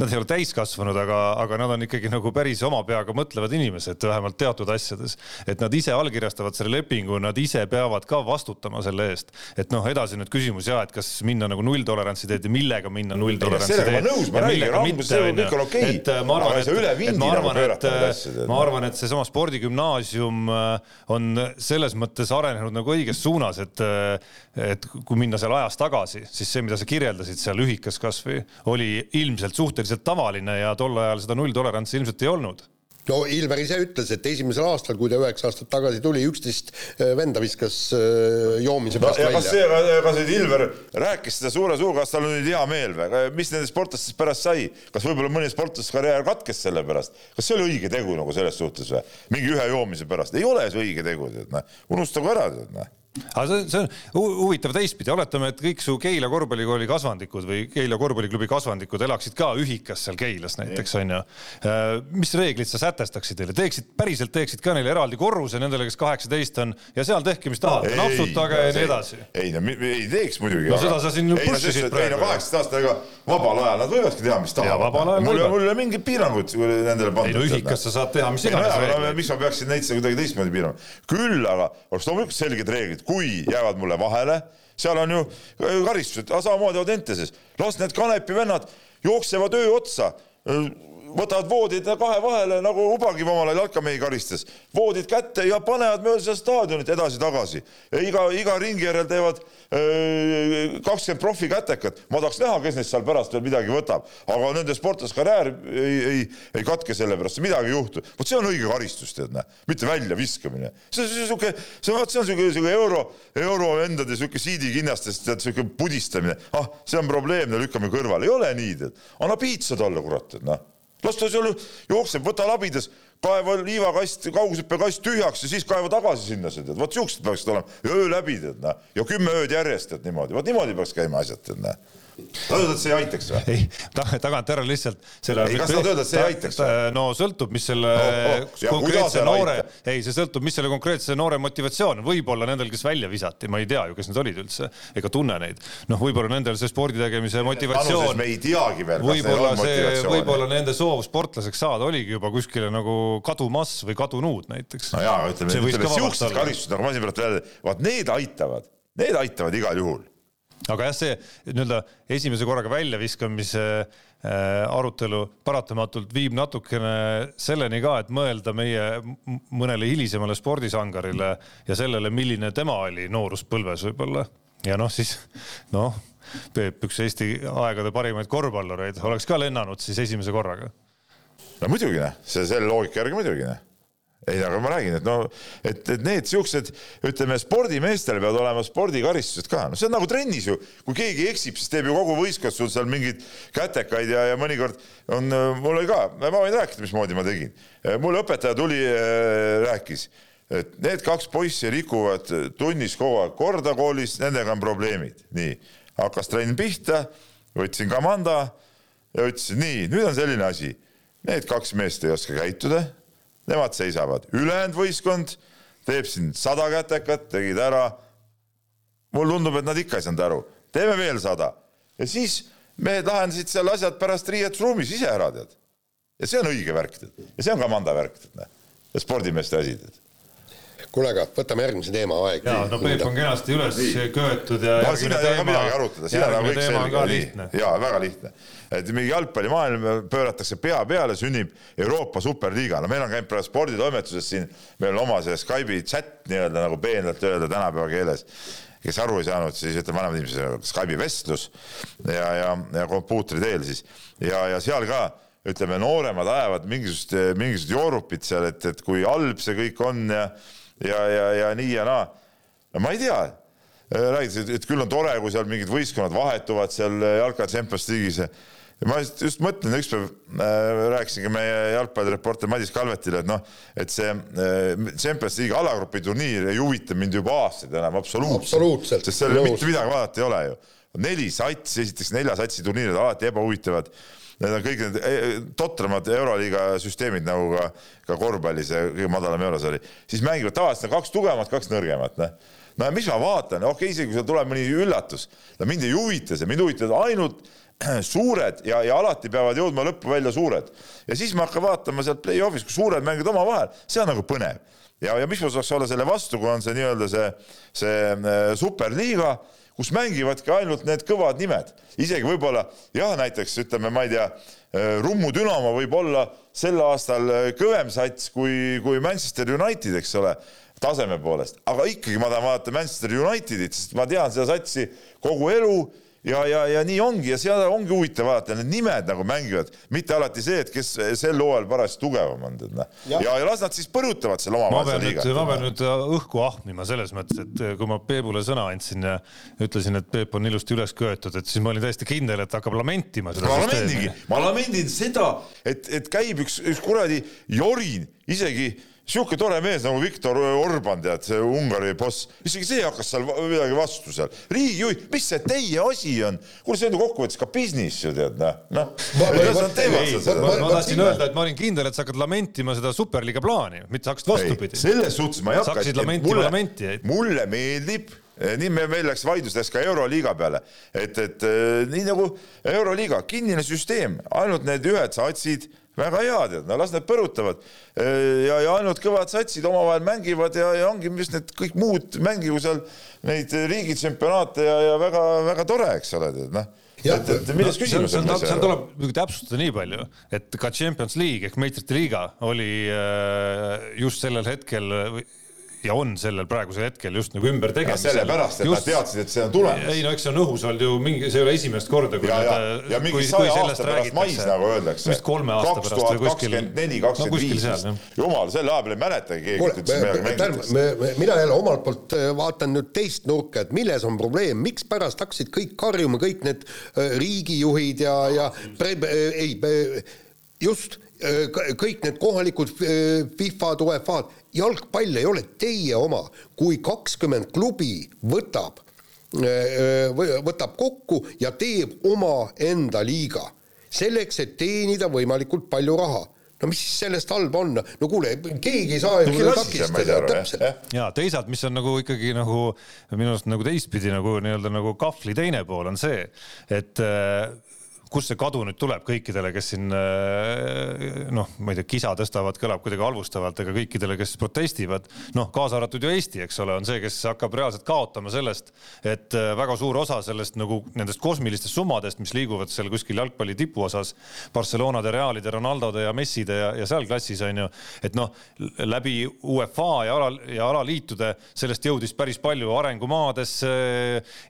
nad ei ole täiskasvanud, aga, aga nad on ikkagi nagu päris oma peaga mõtlevad inimesed, vähemalt teatud asjades. et nad ise allkirjastavad selle lepingu, nad ise peavad ka vastutama selle eest. et noh, edasi nüüd küsimus ja, et kas minna nagu nulltolerantsi teed ja millega minna nulltolerantsi teed.
mitte, onju.
et äh, ma arvan, et, ma arvan, et, äh, ma arvan, et seesama spordigümnaasium äh, on selles mõttes arenenud nagu õiges suunas, et, et kui minna seal ajas tagasi, siis see, mida sa kirjeldasid seal ühikas kasvõi, oli ilmselt suhteliselt tavaline ja tol ajal seda nulltolerantsi ilmselt ei olnud.
No Ilver ise ütles, et esimesel aastal, kui ta üheksa aastat tagasi tuli, üksteist äh, venda viskas äh, joomise pärast
no, välja. kas see, kas nüüd Ilver rääkis seda suure suuga, kas tal on nüüd hea meel või, mis nendest sportlastest pärast sai, kas võib-olla mõni sportlaskarjäär katkes selle pärast, kas see oli õige tegu nagu selles suhtes või, mingi ühe joomise pärast, ei ole see õige tegu, tead noh, unustagu ära, tead noh
aga see, see on huvitav teistpidi, oletame, et kõik su Keila korvpallikooli kasvandikud või Keila korvpalliklubi kasvandikud elaksid ka ühikas seal Keilas näiteks onju. Äh, mis reeglid sa sätestaksid neile, teeksid, päriselt teeksid ka neile eraldi korruse nendele, kes kaheksateist on ja seal tehke, mis tahate, napsutage ja nii edasi.
ei no ei teeks muidugi.
no seda sa siin ju push isid
praegu. ei no kaheksateist aastaga vabal ajal nad võivadki teha, mis tahavad. mul ei ole mingit piirangut nendele pandud.
ei no ühikas sa saad teha mis iganes.
miks ma peaksin neid kuidagi teistmoodi piirama, küll aga oleks loomulikult selged reeglid kui jäävad mulle vahele, seal on ju äh, karistused, samamoodi Audenteses, las need Kanepi vennad jooksevad öö otsa võtavad voodid kahe vahele nagu Ubagi omal ajal jalkamehi karistas, voodid kätte ja panevad mööda seda staadionit edasi-tagasi. iga, iga ringi järel teevad kakskümmend profi kätekat, ma tahaks näha, kes neist seal pärast veel midagi võtab, aga nende sportlaste karjäär ei, ei, ei katke selle pärast, midagi ei juhtu. vot see on õige karistus, tead näe, mitte väljaviskamine. see on sihuke, see on, see on sihuke, sihuke euro, euroendade sihuke siidikinnastest, tead sihuke pudistamine. ah, see on probleemne, lükkame kõrvale, ei ole nii, tead. anna piitsa talle, kurat, tead noh las ta seal jookseb, võta labidas, kaeva liivakast, kaugushüppekast tühjaks ja siis kaeva tagasi sinna see tead, vot siuksed peaksid olema. Öö läbi tead näe. Ja kümme ööd järjest tead niimoodi, vot niimoodi peaks käima asjad tead näe et see ei aitaks või?
ei, tagantjärele lihtsalt.
ei, kas sa tahad öelda, et see aitaks või?
no sõltub, mis selle oh, oh, konkreetse noore, ei, see sõltub, mis selle konkreetse noore motivatsioon, võib-olla nendel, kes välja visati, ma ei tea ju, kes need olid üldse, ega tunne neid. noh, võib-olla nendel see spordi tegemise motivatsioon.
me ei teagi veel,
on motivatsiooni. võib-olla nende soov sportlaseks saada oligi juba kuskile nagu kadumas või kadunud näiteks.
no jaa, ütleme, ütleme siuksed karistused, nagu ma siin praegu vaat need aitavad, need aitavad igal juhul
aga jah, see nii-öelda esimese korraga väljaviskamise äh, arutelu paratamatult viib natukene selleni ka, et mõelda meie mõnele hilisemale spordisangarile ja sellele, milline tema oli nooruspõlves võib-olla. ja noh, siis noh, Peep, üks Eesti aegade parimaid korvpallureid, oleks ka lennanud siis esimese korraga.
no muidugi noh, see selle loogika järgi muidugi noh ei, aga ma räägin, et no, et, et need siuksed, ütleme, spordimeestel peavad olema spordikaristused ka, no see on nagu trennis ju, kui keegi eksib, siis teeb ju kogu võistkond sul seal mingeid kätekaid ja, ja mõnikord on, mul oli ka, ma võin rääkida, mismoodi ma tegin. mulle õpetaja tuli, äh, rääkis, et need kaks poissi rikuvad tunnis kogu aeg korda koolis, nendega on probleemid, nii, hakkas trenn pihta, võtsin kamanda ja ütlesin, nii, nüüd on selline asi, need kaks meest ei oska käituda nemad seisavad, ülejäänud võistkond teeb siin sada kätekat, tegid ära. mulle tundub, et nad ikka ei saanud aru, teeme veel sada ja siis mehed lahendasid seal asjad pärast riietusruumis ise ära, tead. ja see on õige värk, tead, ja see on ka Manda värk, tead, noh. ja spordimeeste asi, tead
kuule, aga võtame järgmise teema aeg.
ja no Peep on kenasti üles köetud ja.
no siin ei ole ka midagi arutada, siin on kõik selge. ja väga lihtne, et mingi jalgpallimaailm pööratakse pea peale, sünnib Euroopa superliiga, no meil on käinud praegu sporditoimetuses siin, meil on oma see Skype'i chat nii-öelda nagu peenelt öelda tänapäeva keeles. Kes aru ei saanud, siis ütleme vanemad inimesed, Skype'i vestlus ja, ja, ja kompuutri teel siis. Ja, ja seal ka ütleme, nooremad ajavad mingisugust, mingisugust joorupit seal, et, et kui halb see kõik on ja ja, ja, ja nii ja naa. no ma ei tea, räägitakse, et küll on tore, kui seal mingid võistkonnad vahetuvad seal jalka Champions League'is ja ma just, just mõtlen, ükspäev äh, rääkisingi meie jalgpallireporter Madis Kalvetile, et noh, et see äh, Champions League alagrupi turniir ei huvita mind juba aastaid enam absoluutselt,
absoluutselt.,
sest seal mitte midagi vaadata ei ole ju. neli satsi, esiteks nelja satsi turniirid alati ebahuvitavad. Need on kõik need eh, totramad Euroliiga süsteemid nagu ka, ka korvpallis ja kõige madalam eurosari, siis mängivad tavaliselt kaks tugevamat, kaks nõrgemat, noh. no mis ma vaatan, okei okay,, isegi kui seal tuleb mõni üllatus, no mind ei huvita see, mind huvitavad ainult suured ja, ja alati peavad jõudma lõppu välja suured. ja siis ma hakkan vaatama sealt play-off'is, kui suured mängivad omavahel, see on nagu põnev. ja, ja mis mul saaks olla selle vastu, kui on see nii-öelda see, see eh, superliiga kus mängivadki ainult need kõvad nimed, isegi võib-olla jah, näiteks ütleme, ma ei tea, äh, Rummu Dünamo võib olla sel aastal äh, kõvem sats kui, kui Manchester United, eks ole, taseme poolest, aga ikkagi ma tahan vaadata Manchester Unitedit, sest ma tean seda satsi kogu elu ja, ja, ja nii ongi ja seal ongi huvitav vaadata, need nimed nagu mängivad, mitte alati see, et kes sel hooajal parajasti tugevam on, tead noh. ja, ja, ja las nad siis põrutavad seal omavahel
liigat. ma pean nüüd õhku ahmima selles mõttes, et kui ma Peebule sõna andsin ja ütlesin, et Peep on ilusti üles köetud, et siis ma olin täiesti kindel, et hakkab lamentima seda
ma lamentingi, ma lamendin seda, et, et käib üks, üks kuradi jorin isegi sihuke tore mees nagu Viktor Orban, tead, see Ungari boss, isegi see hakkas seal midagi vastu seal. riigijuht, mis see teie asi on? kuule, see on ju kokkuvõttes ka business ju tead, noh, noh.
ma tahtsin öelda, et ma olin kindel, et sa hakkad lamentima seda superliiga plaani, mitte sa hakkasid vastupidi.
selles suhtes ma ei hakka.
sa hakkasid lamentima lamentijaid.
mulle meeldib eh, nii me, meil läks vaidlus läks ka Euroliiga peale, et, et eh, nii nagu Euroliiga, kinnine süsteem, ainult need ühed satsid väga hea, tead, no las nad põrutavad. ja, ja ainult kõvad satsid omavahel mängivad ja, ja ongi, mis need kõik muud mängigu seal neid riigitsempionaate ja, ja väga-väga tore, eks ole, tead noh et, et milles küsimus on?
seal tuleb muidugi täpsustada nii palju, et ka Champions League ehk meistrite liiga oli äh, just sellel hetkel ja on sellel praegusel hetkel just nagu ümbertegemisel.
sellepärast, et just... nad teadsid, et see on tulemas.
ei no eks see on õhus olnud ju mingi, see ei ole esimest korda,
kui ja, nad. ja mingi saja aasta pärast mais nagu öeldakse.
vist kolme aasta pärast või kuskil.
kakskümmend neli, kakskümmend viis. jumal, sel ajal ei mäletagi keegi, et üldse midagi
mängitakse. mina jälle omalt poolt äh, vaatan nüüd teist nurka, et milles on probleem, mikspärast hakkasid kõik karjuma, kõik need äh, riigijuhid ja, ja pre, äh, ei, just kõik need kohalikud FIFA-d, UEFA-d, jalgpall ei ole teie oma, kui kakskümmend klubi võtab, võtab kokku ja teeb omaenda liiga selleks, et teenida võimalikult palju raha. No mis siis sellest halba on, no kuule, keegi ei saa ju takistada, täpselt.
ja teisalt, mis on nagu ikkagi nagu minu arust nagu teistpidi nagu nii-öelda nagu kahvli teine pool on see, et kust see kadu nüüd tuleb kõikidele, kes siin äh, noh, ma ei tea, kisa tõstavad, kõlab kuidagi halvustavalt, aga kõikidele, kes protestivad, noh, kaasa arvatud ju Eesti, eks ole, on see, kes hakkab reaalselt kaotama sellest, et äh, väga suur osa sellest nagu nendest kosmilistest summadest, mis liiguvad seal kuskil jalgpalli tipuosas, Barcelonade, Realide, Ronaldode ja Messide ja, ja seal klassis on ju, et noh, läbi UEFA ja ala ja alaliitude sellest jõudis päris palju arengumaadesse,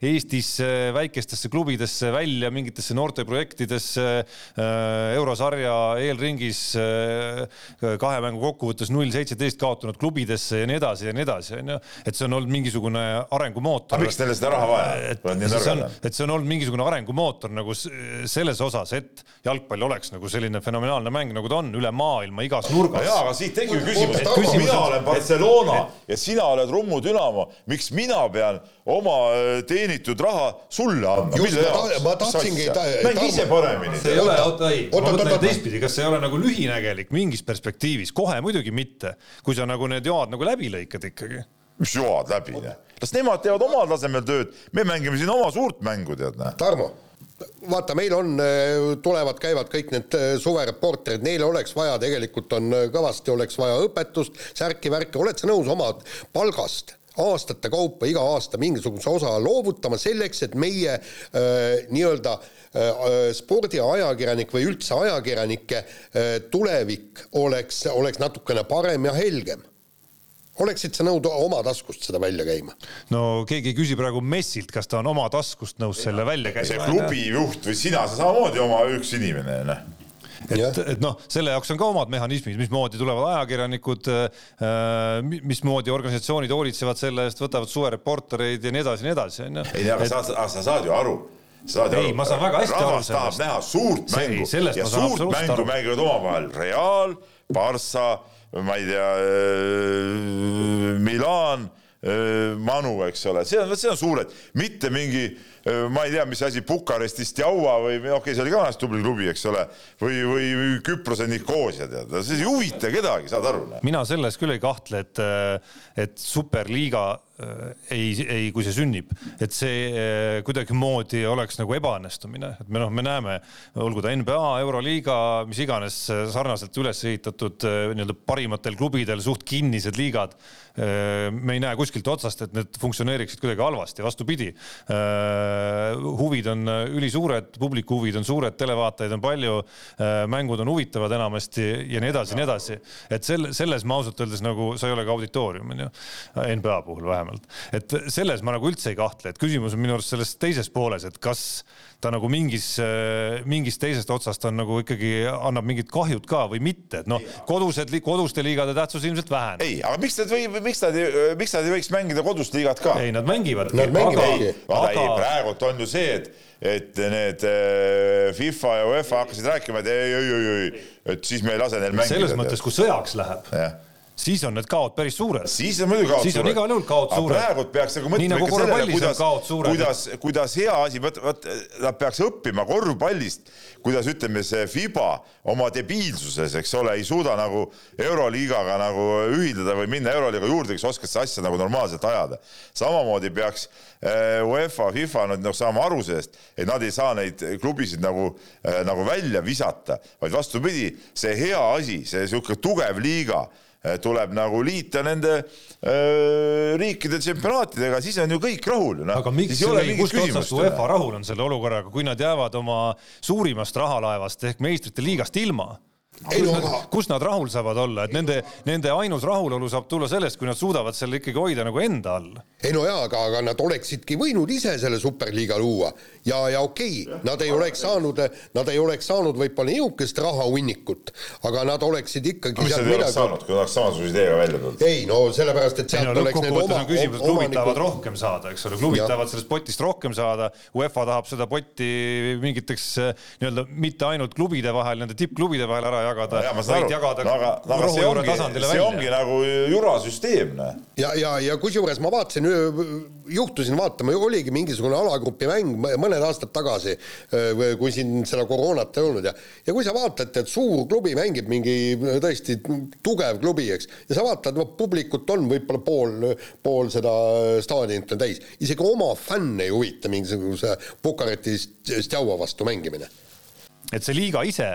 Eestisse, väikestesse klubidesse välja mingitesse noorteprojektidesse projektidesse äh, eurosarja eelringis äh, kahe mängu kokkuvõttes null seitseteist kaotanud klubidesse ja nii edasi ja nii edasi, onju. et see on olnud mingisugune arengumootor.
aga miks teile seda raha vaja
on? et see on, et see on olnud mingisugune arengumootor nagu selles osas, et jalgpall oleks nagu selline fenomenaalne mäng, nagu ta on üle maailma igas nurgas.
jaa, aga siit tekib küsimus, et kui mina olen Barcelona ja sina oled Rummu Dünamo, miks mina pean oma äh, teenitud raha sulle andma?
ma tahtsingi
mäng ise paremini.
see ei ole, oota ei, ma mõtlen teistpidi, kas see ei ole nagu lühinägelik mingis perspektiivis, kohe muidugi mitte, kui sa nagu need joad nagu läbi lõikad ikkagi.
Mis joad läbi, las nemad teevad omal tasemel tööd, me mängime siin oma suurt mängu, tead näe.
Tarmo, vaata, meil on, tulevad, käivad kõik need äh, suvereporterid, neile oleks vaja, tegelikult on äh, kõvasti, oleks vaja õpetust, särki-värki, oled sa nõus oma palgast aastate kaupa iga aasta mingisuguse osa loovutama selleks, et meie äh, nii-öelda äh, spordiajakirjanik või üldse ajakirjanike äh, tulevik oleks, oleks natukene parem ja helgem oleksid sa nõud oma taskust seda välja käima?
no keegi ei küsi praegu Messilt, kas ta on oma taskust nõus ja. selle välja käima.
see klubi juht või sina, sa samamoodi oma üks inimene, noh
et, et noh, selle jaoks on ka omad mehhanismid, mismoodi tulevad ajakirjanikud äh,, mismoodi organisatsioonid hoolitsevad selle eest, võtavad suvereportereid ja nii edasi ja nii edasi, onju.
ei, aga sa, sa saad ju aru.
Saad ei, ma saan väga hästi aru sellest.
tahab näha suurt mängu. See, ja suurt mängu mängivad omavahel Real, Barca, ma ei tea, äh, Milan, äh, Manu, eks ole, see on, see on suured, mitte mingi ma ei tea, mis asi, Bukarestist Jaua või okei okay,, see oli ka tubli klubi, eks ole, või, või Küprose Nikosia, tead, see ei huvita kedagi, saad aru?
mina selles küll ei kahtle, et, et superliiga ei, ei, kui see sünnib, et see kuidagimoodi oleks nagu ebaõnnestumine, et me noh, me näeme, olgu ta NBA, Euroliiga, mis iganes sarnaselt üles ehitatud nii-öelda parimatel klubidel suht kinnised liigad. me ei näe kuskilt otsast, et need funktsioneeriksid kuidagi halvasti, vastupidi huvid on äh, ülisuured, publiku huvid on suured, televaatajaid on palju, äh, mängud on huvitavad enamasti ja nii edasi ja nii edasi. et selle, selles ma ausalt öeldes nagu, sa ei ole ka auditoorium, onju, NBA puhul vähemalt. et selles ma nagu üldse ei kahtle, et küsimus on minu arust selles teises pooles, et kas ta nagu mingis, mingist teisest otsast on nagu ikkagi annab mingit kahjut ka või mitte, et noh, kodused, koduste liigade tähtsus ilmselt väheneb.
ei, aga miks nad või, miks nad, miks nad ei võiks mängida kodust liigat ka?
ei, nad mängivad.
Nad mängivadki.
aga, aga... Ei, praegult on ju see, et, et need äh, FIFA ja UEFA hakkasid rääkima, et ei, ei, ei, ei, et siis me ei lase neil mängida.
selles mõttes, kui sõjaks läheb siis on need kaod päris suured.
siis on muidugi kaod
siis suured. siis on igal juhul kaod suured.
praegult peaks nagu mõtlema
nagu ikka sellele, kuidas,
kuidas, kuidas hea asi, vot, vot nad peaks õppima korvpallist, kuidas ütleme, see Fiba oma debiilsuses, eks ole, ei suuda nagu Euroliigaga nagu ühildada või minna Euroliiga juurde, kes oskaks seda asja nagu normaalselt ajada. samamoodi peaks äh, UEFA, FIFA nüüd nagu saama aru sellest, et nad ei saa neid klubisid nagu, äh, nagu välja visata, vaid vastupidi, see hea asi, see niisugune tugev liiga tuleb nagu liita nende öö, riikide tsempionaatidega, siis on ju kõik rahul noh.
aga miks, kust otsast UEFA rahul on selle olukorraga, kui nad jäävad oma suurimast rahalaevast ehk meistrite liigast ilma? Kus, nad, kus nad rahul saavad olla, et nende, nende ainus rahulolu saab tulla sellest, kui nad suudavad selle ikkagi hoida nagu enda all.
ei no jaa, aga, aga nad oleksidki võinud ise selle superliiga luua. Ja, ja okei okay,, nad ei oleks saanud, nad ei oleks saanud võib-olla niisugust rahahunnikut, aga nad oleksid ikkagi
mis nad ei oleks saanud, kui nad oleks samasuguse ideega välja tulnud?
ei no sellepärast, et sealt
no, oleks need oma küsimus, klubid omanikud... tahavad rohkem saada, eks ole, klubid tahavad sellest potist rohkem saada, UEFA tahab seda potti mingiteks nii-öelda mitte ainult klubide vahel, nende tippklubide vahel ära jagada
no,, vaid jagada no, aga, no, aga see ongi, see välja. ongi nagu jurasüsteem.
ja, ja, ja kusjuures ma vaatasin, juhtusin vaatama, oligi mingisugune alagrupi mäng mõned aastad tagasi, kui siin seda koroonat ei olnud ja ja kui sa vaatad, et suur klubi mängib mingi tõesti tugev klubi, eks, ja sa vaatad, no publikut on võib-olla pool, pool seda staadionit on täis, isegi oma fänne ei huvita mingisuguse Bukareti Stjaua vastu mängimine
et see liiga ise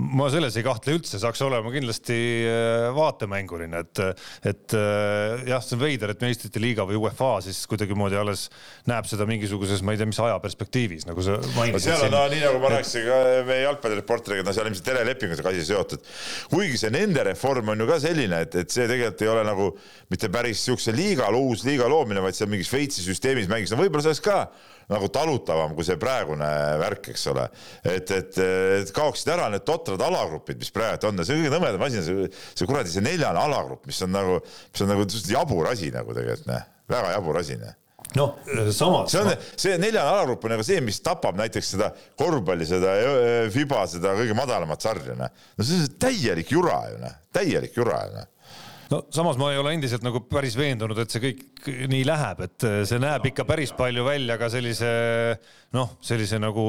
ma selles ei kahtle üldse, saaks olema kindlasti äh, vaatemänguline, et, et äh, jah, see on veider, et meistrite liiga või UEFA siis kuidagimoodi alles näeb seda mingisuguses, ma ei tea, mis ajaperspektiivis, nagu sa mainisid.
seal on no, nii nagu ma rääkisin ka meie jalgpallireporteriga, no seal ilmselt telelepingutega asi seotud. kuigi see nende reform on ju ka selline, et, et see tegelikult ei ole nagu mitte päris siukse liiga, uus liiga loomine, vaid see on mingi Šveitsi süsteemis mängis, no võib-olla sellest ka nagu talutavam kui see praegune värk, eks ole. et, et, et kaoksid ära need totrad alagrupid, mis praegu on. See kõige nõmedam asi on see, see kuradi see neljane alagrupp, mis on nagu, mis on nagu jabur asi nagu tegelikult noh, väga jabur asi noh
noh, samas.
see on, see neljane alagrupp on nagu see, mis tapab näiteks seda korvpalli, seda Fiba, seda kõige madalamat sarja, noh. no see on täielik jura ju, noh, täielik jura ju, noh
no samas ma ei ole endiselt nagu päris veendunud, et see kõik nii läheb, et see näeb ikka päris palju välja ka sellise noh, sellise nagu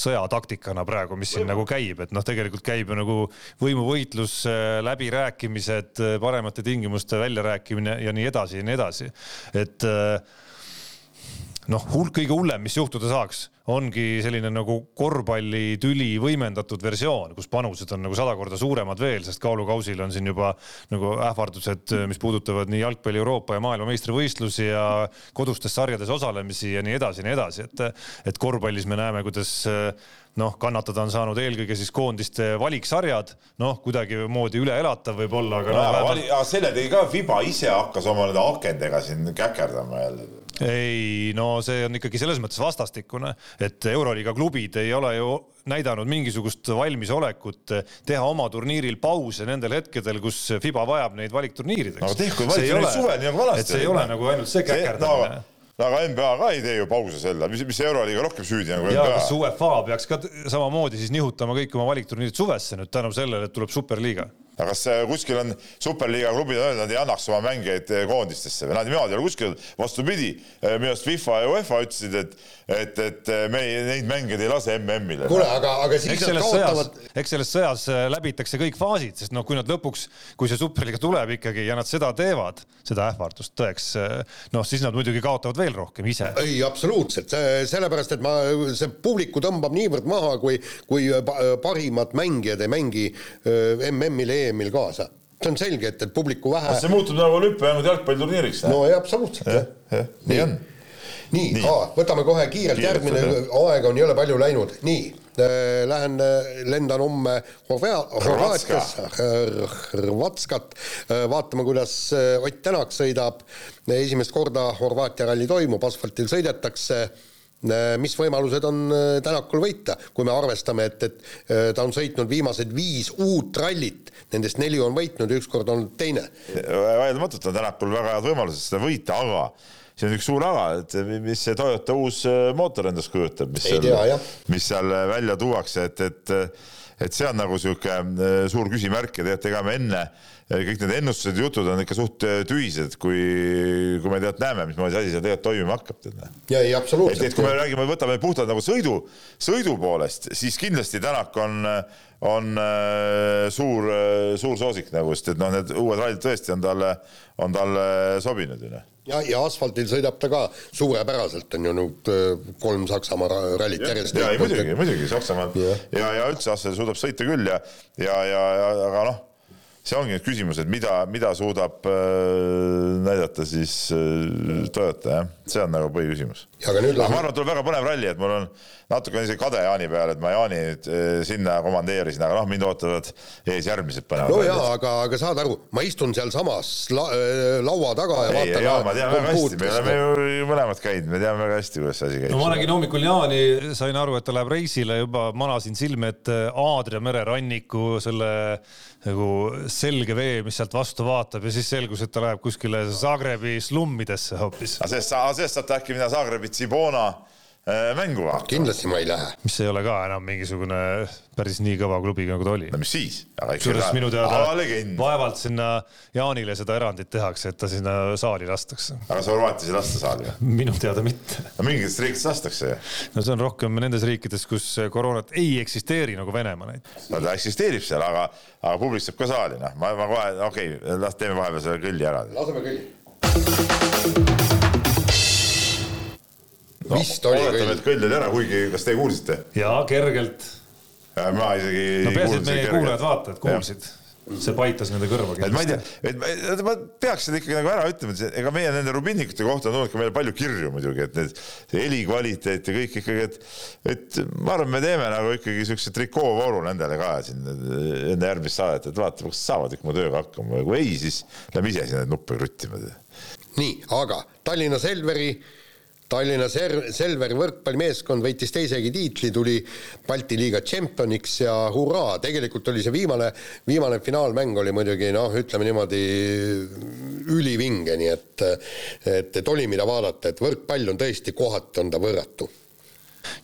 sõjataktikana praegu, mis siin nagu käib, et noh, tegelikult käib ju nagu võimuvõitlus, läbirääkimised, paremate tingimuste väljarääkimine ja nii edasi ja nii edasi. et noh, kõige hullem, mis juhtuda saaks ongi selline nagu korvpallitüli võimendatud versioon, kus panused on nagu sada korda suuremad veel, sest kaalukausil on siin juba nagu ähvardused, mis puudutavad nii jalgpalli Euroopa ja maailmameistrivõistlusi ja kodustes sarjades osalemisi ja nii edasi ja nii edasi, et, et korvpallis me näeme, kuidas noh, kannatada on saanud eelkõige siis koondiste valiksarjad, noh, kuidagimoodi üle elatav võib-olla, aga
no,. aga selle tegi ka Fiba ise hakkas oma nende akendega siin käkerdama jälle
ei, no see on ikkagi selles mõttes vastastikune, et Euroliiga klubid ei ole ju näidanud mingisugust valmisolekut teha oma turniiril pause nendel hetkedel, kus Fiba vajab neid valikturniirideks.
aga tehku valikturniid suvel, nii nagu vanasti.
et see ei ole nagu ainult see käkerdamine
no aga NBA ka ei tee ju pause sel ajal, mis, mis Euroliiga rohkem süüdi
kui NBA. kas UEFA peaks ka samamoodi siis nihutama kõik oma valikturniirid suvesse nüüd tänu sellele, et tuleb superliiga?
Aga kas äh, kuskil on superliiga klubid öelnud, nad ei annaks oma mängijaid äh, koondistesse või nad niimoodi ei ole kuskil, vastupidi, äh, minu arust FIFA ja UEFA ütlesid, et et, et me ei, neid mängijaid ei lase MM-ile.
kuule, aga, aga siis
eks selles kaotavad... sõjas, eks selles sõjas läbitakse kõik faasid, sest noh, kui nad lõpuks, kui see superliiga tuleb ikkagi ja nad seda teevad, seda ähvardust tõeks, noh, siis nad muidugi kaotavad veel rohkem ise.
ei, absoluutselt, sellepärast et ma, see publiku tõmbab niivõrd maha, kui, kui parimad mängijad ei mängi MM-il EM-il kaasa see on selge, et, et publiku vähe.
see muutub nagu olümpiamängud jalgpalliturniiriks.
no ja absoluutselt jah
ja,. nii on.
nii, nii., võtame kohe kiirelt Kiirelt, järgmine, aega on jõle palju läinud, nii äh, Lähen, äh, lendan homme Horvaatiasse, Hrvatskat, äh, vaatame, kuidas Ott Tänak sõidab. esimest korda Horvaatia ralli toimub, asfaltil sõidetakse mis võimalused on äh, Tänakul võita, kui me arvestame, et, et äh, ta on sõitnud viimased viis uut rallit, nendest neli on võitnud ja ükskord olnud teine.
vaieldamatult on Tänakul väga head võimalused seda võita, aga siin on üks suur aga, et mis see Toyota uus mootor endast kujutab, mis
Ei seal,
mis seal välja tuuakse, et, et et see on nagu niisugune suur küsimärk ja tegelikult ega me enne kõik need ennustused jutud on ikka suht äh, tühised, kui, kui me tead näeme, mismoodi see asi seal tegelikult toimima hakkab,
ja ei, absoluutselt.
et, et kui me räägime, võtame puhtalt nagu sõidu, sõidu poolest, siis kindlasti Tänak on, on äh, suur, äh, suur soosik nagu, sest et noh, need uued rallid tõesti on talle, on talle sobinud ju noh
ja, ja asfaldil sõidab ta ka suurepäraselt, on ju nüüd kolm Saksamaa rallit järjest.
ja, ja muidugi, muidugi Saksamaal ja, ja, ja üldse asfaldil suudab sõita küll ja, ja, ja, ja aga noh see ongi nüüd küsimus, et mida, mida suudab äh, näidata siis äh, Toyota, jah, see on nagu põhiküsimus. aga nüüd aga ma arvan, et tuleb väga põnev ralli, et mul on natuke isegi kade Jaani peale, et ma Jaani nüüd äh, sinna komandeerisin, aga noh, mind ootavad ees järgmised põnevad
no jaa, aga, aga saad aru, ma istun sealsamas la, laua taga ja
ei,
vaatan
jaa, ma tean väga hästi, me oleme ju mõlemad käinud, me teame väga hästi, kuidas see asi käib.
no ma nägin hommikul Jaani, sain aru, et ta läheb reisile juba, manasin silme ette Aadria mere ranniku selle nagu selge vee, mis sealt vastu vaatab ja siis selgus, et ta läheb kuskile Zagrebi slummidesse hoopis.
sellest, sellest saate äkki minna Zagrebi Tsibona mängu vaatama.
kindlasti ma ei lähe.
mis ei ole ka enam mingisugune päris nii kõva klubi, nagu ta oli.
no mis siis?
kusjuures minu teada vaevalt sinna Jaanile seda erandit tehakse, et ta sinna saali lastakse.
aga sa Horvaatias ei lasta saali või?
minu teada mitte.
no mingites riikides lastakse ju.
no see on rohkem nendes riikides, kus koroonat ei eksisteeri, nagu Venemaa näiteks.
no ta eksisteerib seal, aga, aga publik saab ka saali, noh, ma, ma kohe, okei okay,, las teeme vahepeal selle kõlli ära.
laseme kõlli
vist oli oletame, et kõll oli ära, kuigi, kas teie kuulsite?
jaa, kergelt.
ma isegi
no peaasi, et meie kuulajad-vaatajad kuulsid see paitas nende kõrva
kindlasti. ma ei tea, et ma peaks seda ikkagi nagu ära ütlema, et ega meie nende rubinnikute kohta on tulnud ka meile palju kirju muidugi, et need, see helikvaliteet ja kõik ikkagi, et, et ma arvan, me teeme nagu ikkagi siukse trikoovooru nendele ka siin enne järgmist saadet, et vaatame, kas saavad ikka oma tööga hakkama ja kui ei, siis lähme ise sinna neid nuppe kruttima.
nii, aga Tallinna Selveri Tallinna Ser-, Selveri võrkpallimeeskond võitis teisegi tiitli, tuli Balti liiga tšempioniks ja hurraa, tegelikult oli see viimane, viimane finaalmäng oli muidugi noh, ütleme niimoodi ülivinge, nii et et, et oli, mida vaadata, et võrkpall on tõesti, kohati on ta võrratu.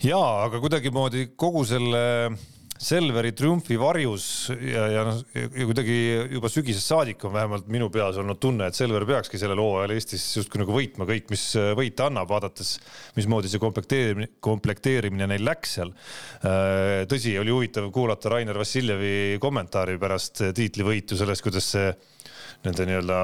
jaa, aga kuidagimoodi kogu selle Selveri triumfi varjus ja, ja noh, ja kuidagi juba sügisest saadik on vähemalt minu peas olnud tunne, et Selver peakski sellel hooajal Eestis justkui nagu võitma kõik, mis võita annab, vaadates, mismoodi see komplekteerimine, komplekteerimine neil läks seal. Äh, tõsi, oli huvitav kuulata Rainer Vassiljevi kommentaari pärast tiitlivõitu sellest, kuidas see nende nii-öelda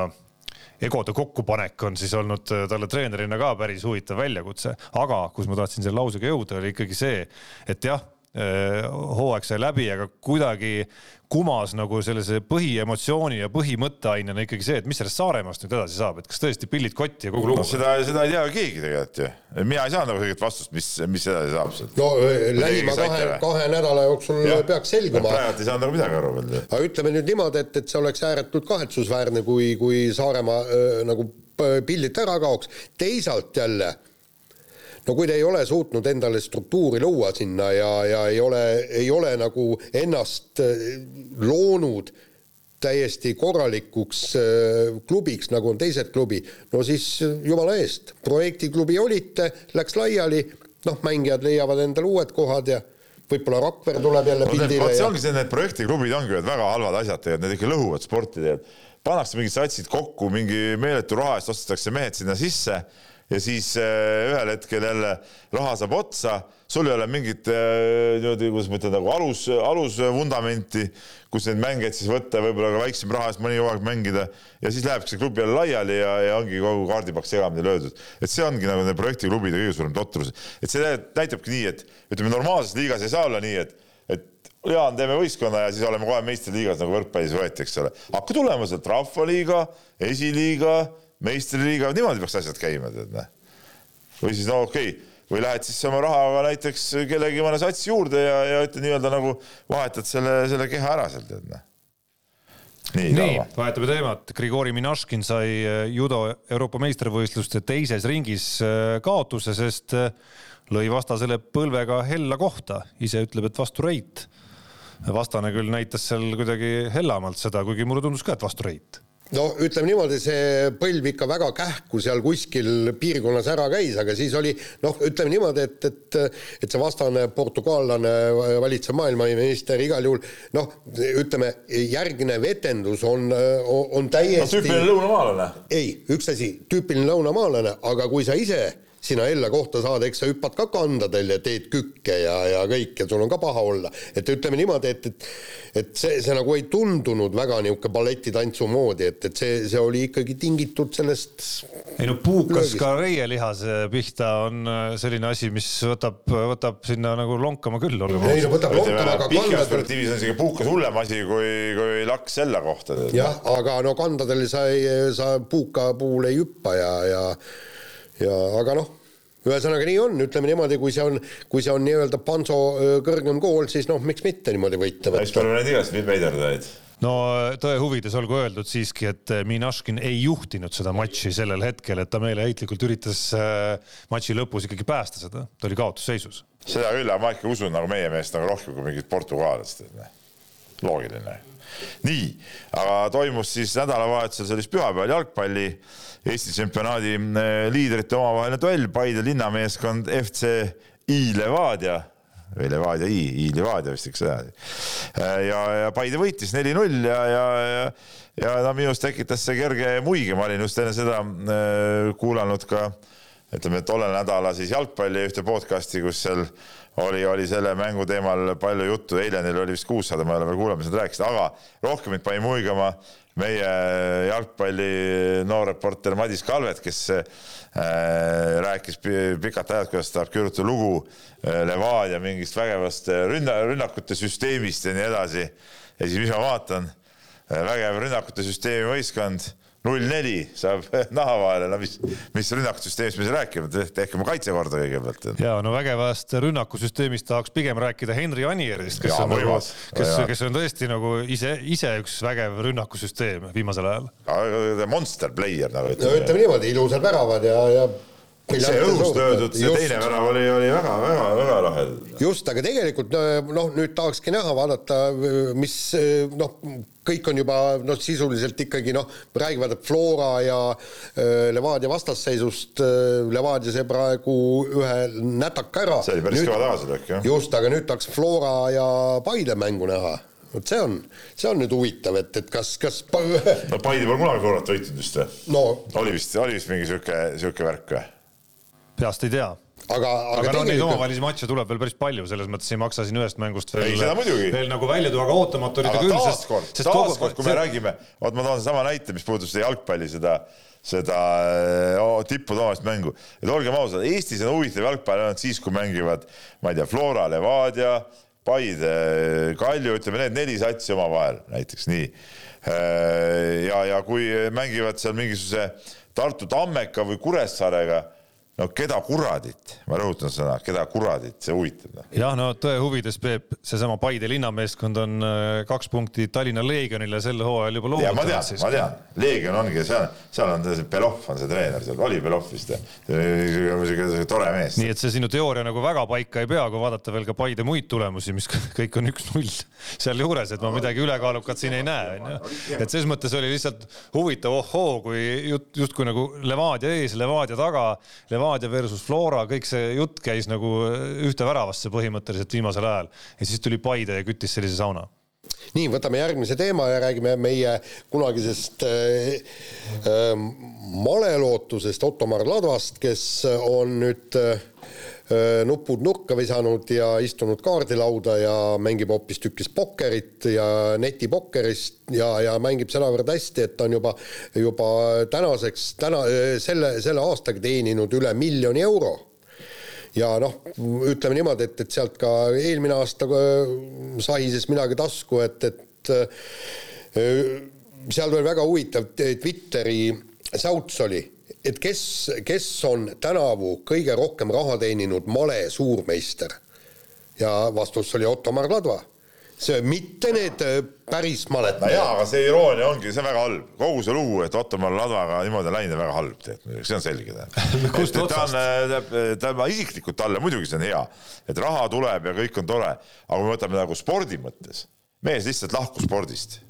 egode kokkupanek on siis olnud talle treenerina ka päris huvitav väljakutse, aga kus ma tahtsin selle lausega jõuda, oli ikkagi see, et jah Äh, hooaeg sai läbi, aga kuidagi kumas nagu sellise põhiemotsiooni ja põhimõtteainena ikkagi see, et mis sellest Saaremaast nüüd edasi saab, et kas tõesti pillid kotti ja kogu lugu
no,? seda, seda ei tea keegi tegelikult ju. mina ei saanud nagu õiget vastust, mis, mis edasi saab sealt.
no lähima kahe, kahe nädala jooksul ja. peaks selguma.
praegu ei saanud nagu midagi aru veel.
aga ütleme nüüd niimoodi, et, et see oleks ääretult kahetsusväärne, kui, kui Saaremaa äh, nagu pildilt ära kaoks. teisalt jälle no kui te ei ole suutnud endale struktuuri luua sinna ja, ja ei ole, ei ole nagu ennast äh, loonud täiesti korralikuks äh, klubiks, nagu on teised klubid, no siis jumala eest, projektiklubi olite, läks laiali, noh, mängijad leiavad endale uued kohad ja võib-olla Rakvere tuleb jälle no, pildile.
see ongi see, need projektiklubid ongi väga halvad asjad tegelikult, need ikka lõhuvad sporti tegelikult. pannakse mingid satsid kokku, mingi meeletu raha eest ostetakse mehed sinna sisse ja siis äh, ühel hetkel jälle raha saab otsa, sul ei ole mingit äh, niimoodi, kuidas ma ütlen, nagu alus, alusvundamenti, kus neid mängijaid siis võtta, võib-olla ka väiksema raha eest mõni hooaeg mängida ja siis lähebki see klubi jälle laiali ja, ja ongi kogu kaardipakk segamini löödud. et see ongi nagu nende projektiklubide kõige suurem totrus, et see näitabki nii, et ütleme, normaalses liigas ei saa olla nii, et Jaan, teeme võistkonna ja siis oleme kohe meistriliigas nagu võrkpallis võeti, eks ole. hakka tulema sealt rahvaliiga, esiliiga meistriliiga, niimoodi peaks asjad käima, tead näe. või siis no okei okay., või lähed siis oma rahaga näiteks kellegi mõne satsi juurde ja, ja ütled nii-öelda nagu vahetad selle, selle keha ära seal, tead näe
nii, nii vahetame teemat. Grigori Minaškin sai eh, judo Euroopa meistrivõistluste teises ringis eh, kaotuse, sest eh, lõi vastasele põlvega hella kohta, ise ütleb, et vastu reit. vastane küll näitas seal kuidagi hellamalt seda, kuigi mulle tundus ka, et vastu reit
no ütleme niimoodi, see põlv ikka väga kähku seal kuskil piirkonnas ära käis, aga siis oli noh, ütleme niimoodi, et, et et see vastane portugaallane valitsev maailmameister igal juhul noh, ütleme järgnev etendus on, on täiesti
no,. tüüpiline lõunamaalane.
ei, üks asi, tüüpiline lõunamaalane, aga kui sa ise sinna Ella kohta saada, eks sa hüppad ka kandadel ja teed kükke ja, ja kõik ja sul on ka paha olla. et ütleme niimoodi, et, et et see, see nagu ei tundunud väga niisugune balletitantsu moodi, et, et see, see oli ikkagi tingitud sellest
ei no puukas löögist. ka reielihase pihta on äh, selline asi, mis võtab, võtab sinna nagu lonkama küll.
ei no võtab lonkama, aga
pikas perspektiivis on isegi puukas hullem asi kui, kui laks selle kohta.
jah, aga no kandadel sa ei, sa puuka puhul ei hüppa ja, ja ja aga noh ühesõnaga nii on, ütleme niimoodi, kui see on, kui see on nii-öelda Panso kõrgem kool, siis noh, miks mitte niimoodi võita
võtta. päris palju neid igast veiderdajaid
no tõe huvides olgu öeldud siiski, et Minaškin ei juhtinud seda matši sellel hetkel, et ta meeleheitlikult üritas matši lõpus ikkagi päästa seda, ta oli kaotusseisus.
seda küll, aga ma ikka usun nagu meie meest nagu rohkem kui mingit portugaalast, et noh, loogiline. nii, aga toimus siis nädalavahetusel sellist pühapäeval jalgpalli Eesti tsempionaadi eh, liidrite omavaheline duell, Paide linnameeskond FC I Levadia või Levadia I, I Levadia vist, eks ole. Eh, ja, ja Paide võitis neli-null ja, ja, ja, ja no minus tekitas see kerge muige, ma olin just enne seda äh, kuulanud ka ütleme, tollel nädala siis jalgpalli ühte podcast'i, kus seal oli, oli selle mängu teemal palju juttu, eile neil oli vist kuussada, ma ei ole veel kuulanud, mis nad rääkisid, aga rohkem mind pani muigama meie jalgpalli noorreporter Madis Kalvet, kes äh, rääkis pikalt ajalt, kuidas tahab kirjutada lugu äh, Levadia mingist vägevast rünna, rünnakute süsteemist ja nii edasi. ja siis, mis ma vaatan, äh, vägev rünnakute süsteemi võistkond null neli saab naha vahele, no mis, mis rünnakusüsteemist me siin räägime, tehke oma kaitse korda kõigepealt.
ja no vägevast rünnakusüsteemist tahaks pigem rääkida Henri Anierist, kes ja, on nagu, kes, kes on tõesti nagu ise, ise üks vägev rünnakusüsteem viimasel ajal.
Monster player nagu
ütleme. no ütleme niimoodi, ilusad väravad ja, ja
see õhust löödud, see just. teine värav oli, oli väga-väga-väga lahe.
just, aga tegelikult noh, nüüd tahakski näha, vaadata, mis noh, kõik on juba noh, sisuliselt ikkagi noh, räägivad, Flora ja äh, Levadia vastasseisust äh,. Levadia sai praegu ühe nätaka ära.
see oli päris kõva tagasilöök, jah.
just, aga nüüd tahaks Flora ja Paide mängu näha vot see on, see on nüüd huvitav, et, et kas, kas
no Paide pole kunagi Florat võitnud vist või no.? oli vist, oli vist mingi sihuke, sihuke värk või?
Peast ei tea
aga, aga,
aga no neid omavahelisi matše tuleb veel päris palju, selles mõttes ei maksa siin ühest mängust veel, veel nagu välja tuua, aga ootamatu oli ta küll.
taaskord, taaskord, kui me see... räägime, vot ma toon sama näite, mis puudutab seda jalgpalli, seda, seda tippude omavahelist mängu. et olgem ausad, Eestis on huvitav jalgpall ainult siis, kui mängivad, ma ei tea, Flora, Levadia, Paide, Kalju, ütleme need neli satsi omavahel näiteks nii. Äh, ja, ja kui mängivad seal mingisuguse Tartu Tammeka või Kuressaarega no keda kuradit, ma rõhutan seda, keda kuradit see huvitab.
Jah, no tõe huvides, Peep, seesama Paide linnameeskond on äh, kaks punkti Tallinna Leegionile sel hooajal juba
loovutanud. ma tean, ma tean, Leegion ongi seal, seal on see Belov on see treener, seal oli Belov vist, tore mees.
nii et see sinu teooria nagu väga paika ei pea, kui vaadata veel ka Paide muid tulemusi, mis kõik on üks-null sealjuures, et ma midagi ülekaalukat siin ei näe, onju. et selles mõttes oli lihtsalt huvitav, ohoo, kui jutt justkui nagu Levadia ees, Levadia taga, Levadia Levadia versus Flora, kõik see jutt käis nagu ühte väravasse põhimõtteliselt viimasel ajal. Ja siis tuli Paide ja küttis sellise sauna.
Nii, võtame järgmise teema ja räägime meie kunagisest äh, äh, malelootusest Ottomar Ladvast, kes on nüüd äh, nupud nurka visanud ja istunud kaardilauda ja mängib hoopistükkis pokkerit ja netipokkerist ja, ja mängib sedavõrd hästi, et ta on juba, juba tänaseks, täna, selle, selle aastaga teeninud üle miljoni euro. Ja noh, ütleme niimoodi, et, et sealt ka eelmine aasta äh, sahises midagi tasku, et, et äh, seal veel väga huvitav Twitteri säuts oli et kes, kes on tänavu kõige rohkem raha teeninud male suurmeister? ja vastus oli Ottomar Ladva see mitte need äh, päris maled.
no jaa, aga see iroonia ongi, see on väga halb. kogu see lugu, et Ottomar Ladvaga niimoodi on läinud, on väga halb tegelikult, see on selge. kust otsast? Äh, tähendab, isiklikult talle muidugi see on hea, et raha tuleb ja kõik on tore, aga kui me võtame nagu spordi mõttes, mees lihtsalt lahkus spordist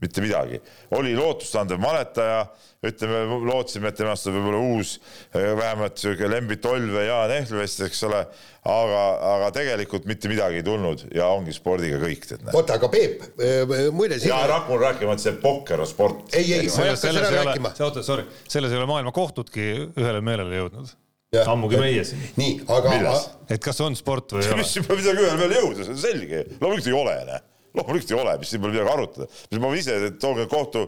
mitte midagi. oli lootustandev maletaja, ütleme, lootsime, et temast saab võib-olla uus eh, vähemalt sihuke Lembit Olv ja Jaan Ehlvest, eks ole, aga, aga tegelikult mitte midagi ei tulnud ja ongi spordiga kõik.
oota, aga Peep, eh, muide
siin... ja ära hakka mul rääkima, et see pokker on sport.
ei, ei, ma ei hakka seda rääkima.
oota, sorry, selles ei ole maailma kohtudki ühele meelele jõudnud ammugi meie siin.
nii, aga.
et kas on sport või ei ole?
mis midagi ühele peale jõuda, see on selge. loomulikult ei ole, noh. Loomulikult ei ole, mis siin pole midagi arutada. ma ise, tooge kohtu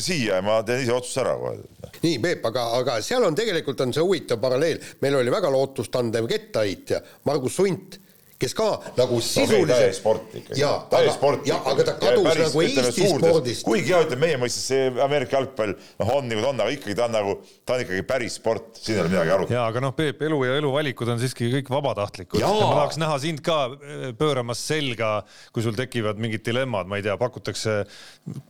siia ja ma teen ise otsuse ära kohe.
nii, Peep, aga, aga seal on tegelikult on see huvitav paralleel. meil oli väga lootustandev kettaheitja Margus Sunt kes ka nagu sisuliselt
täie sport ikkagi. täie sport.
jah, aga ta kadus päris, nagu Eesti spordist.
kuigi jah, ütleme meie mõistes see Ameerika jalgpall noh, on nagu ta on, aga ikkagi ta on nagu, ta on ikkagi päris sport, siin ei ole midagi arutada.
jaa, aga noh, Peep, elu ja eluvalikud on siiski kõik vabatahtlikud. ma tahaks näha sind ka eh, pööramas selga, kui sul tekivad mingid dilemmad, ma ei tea, pakutakse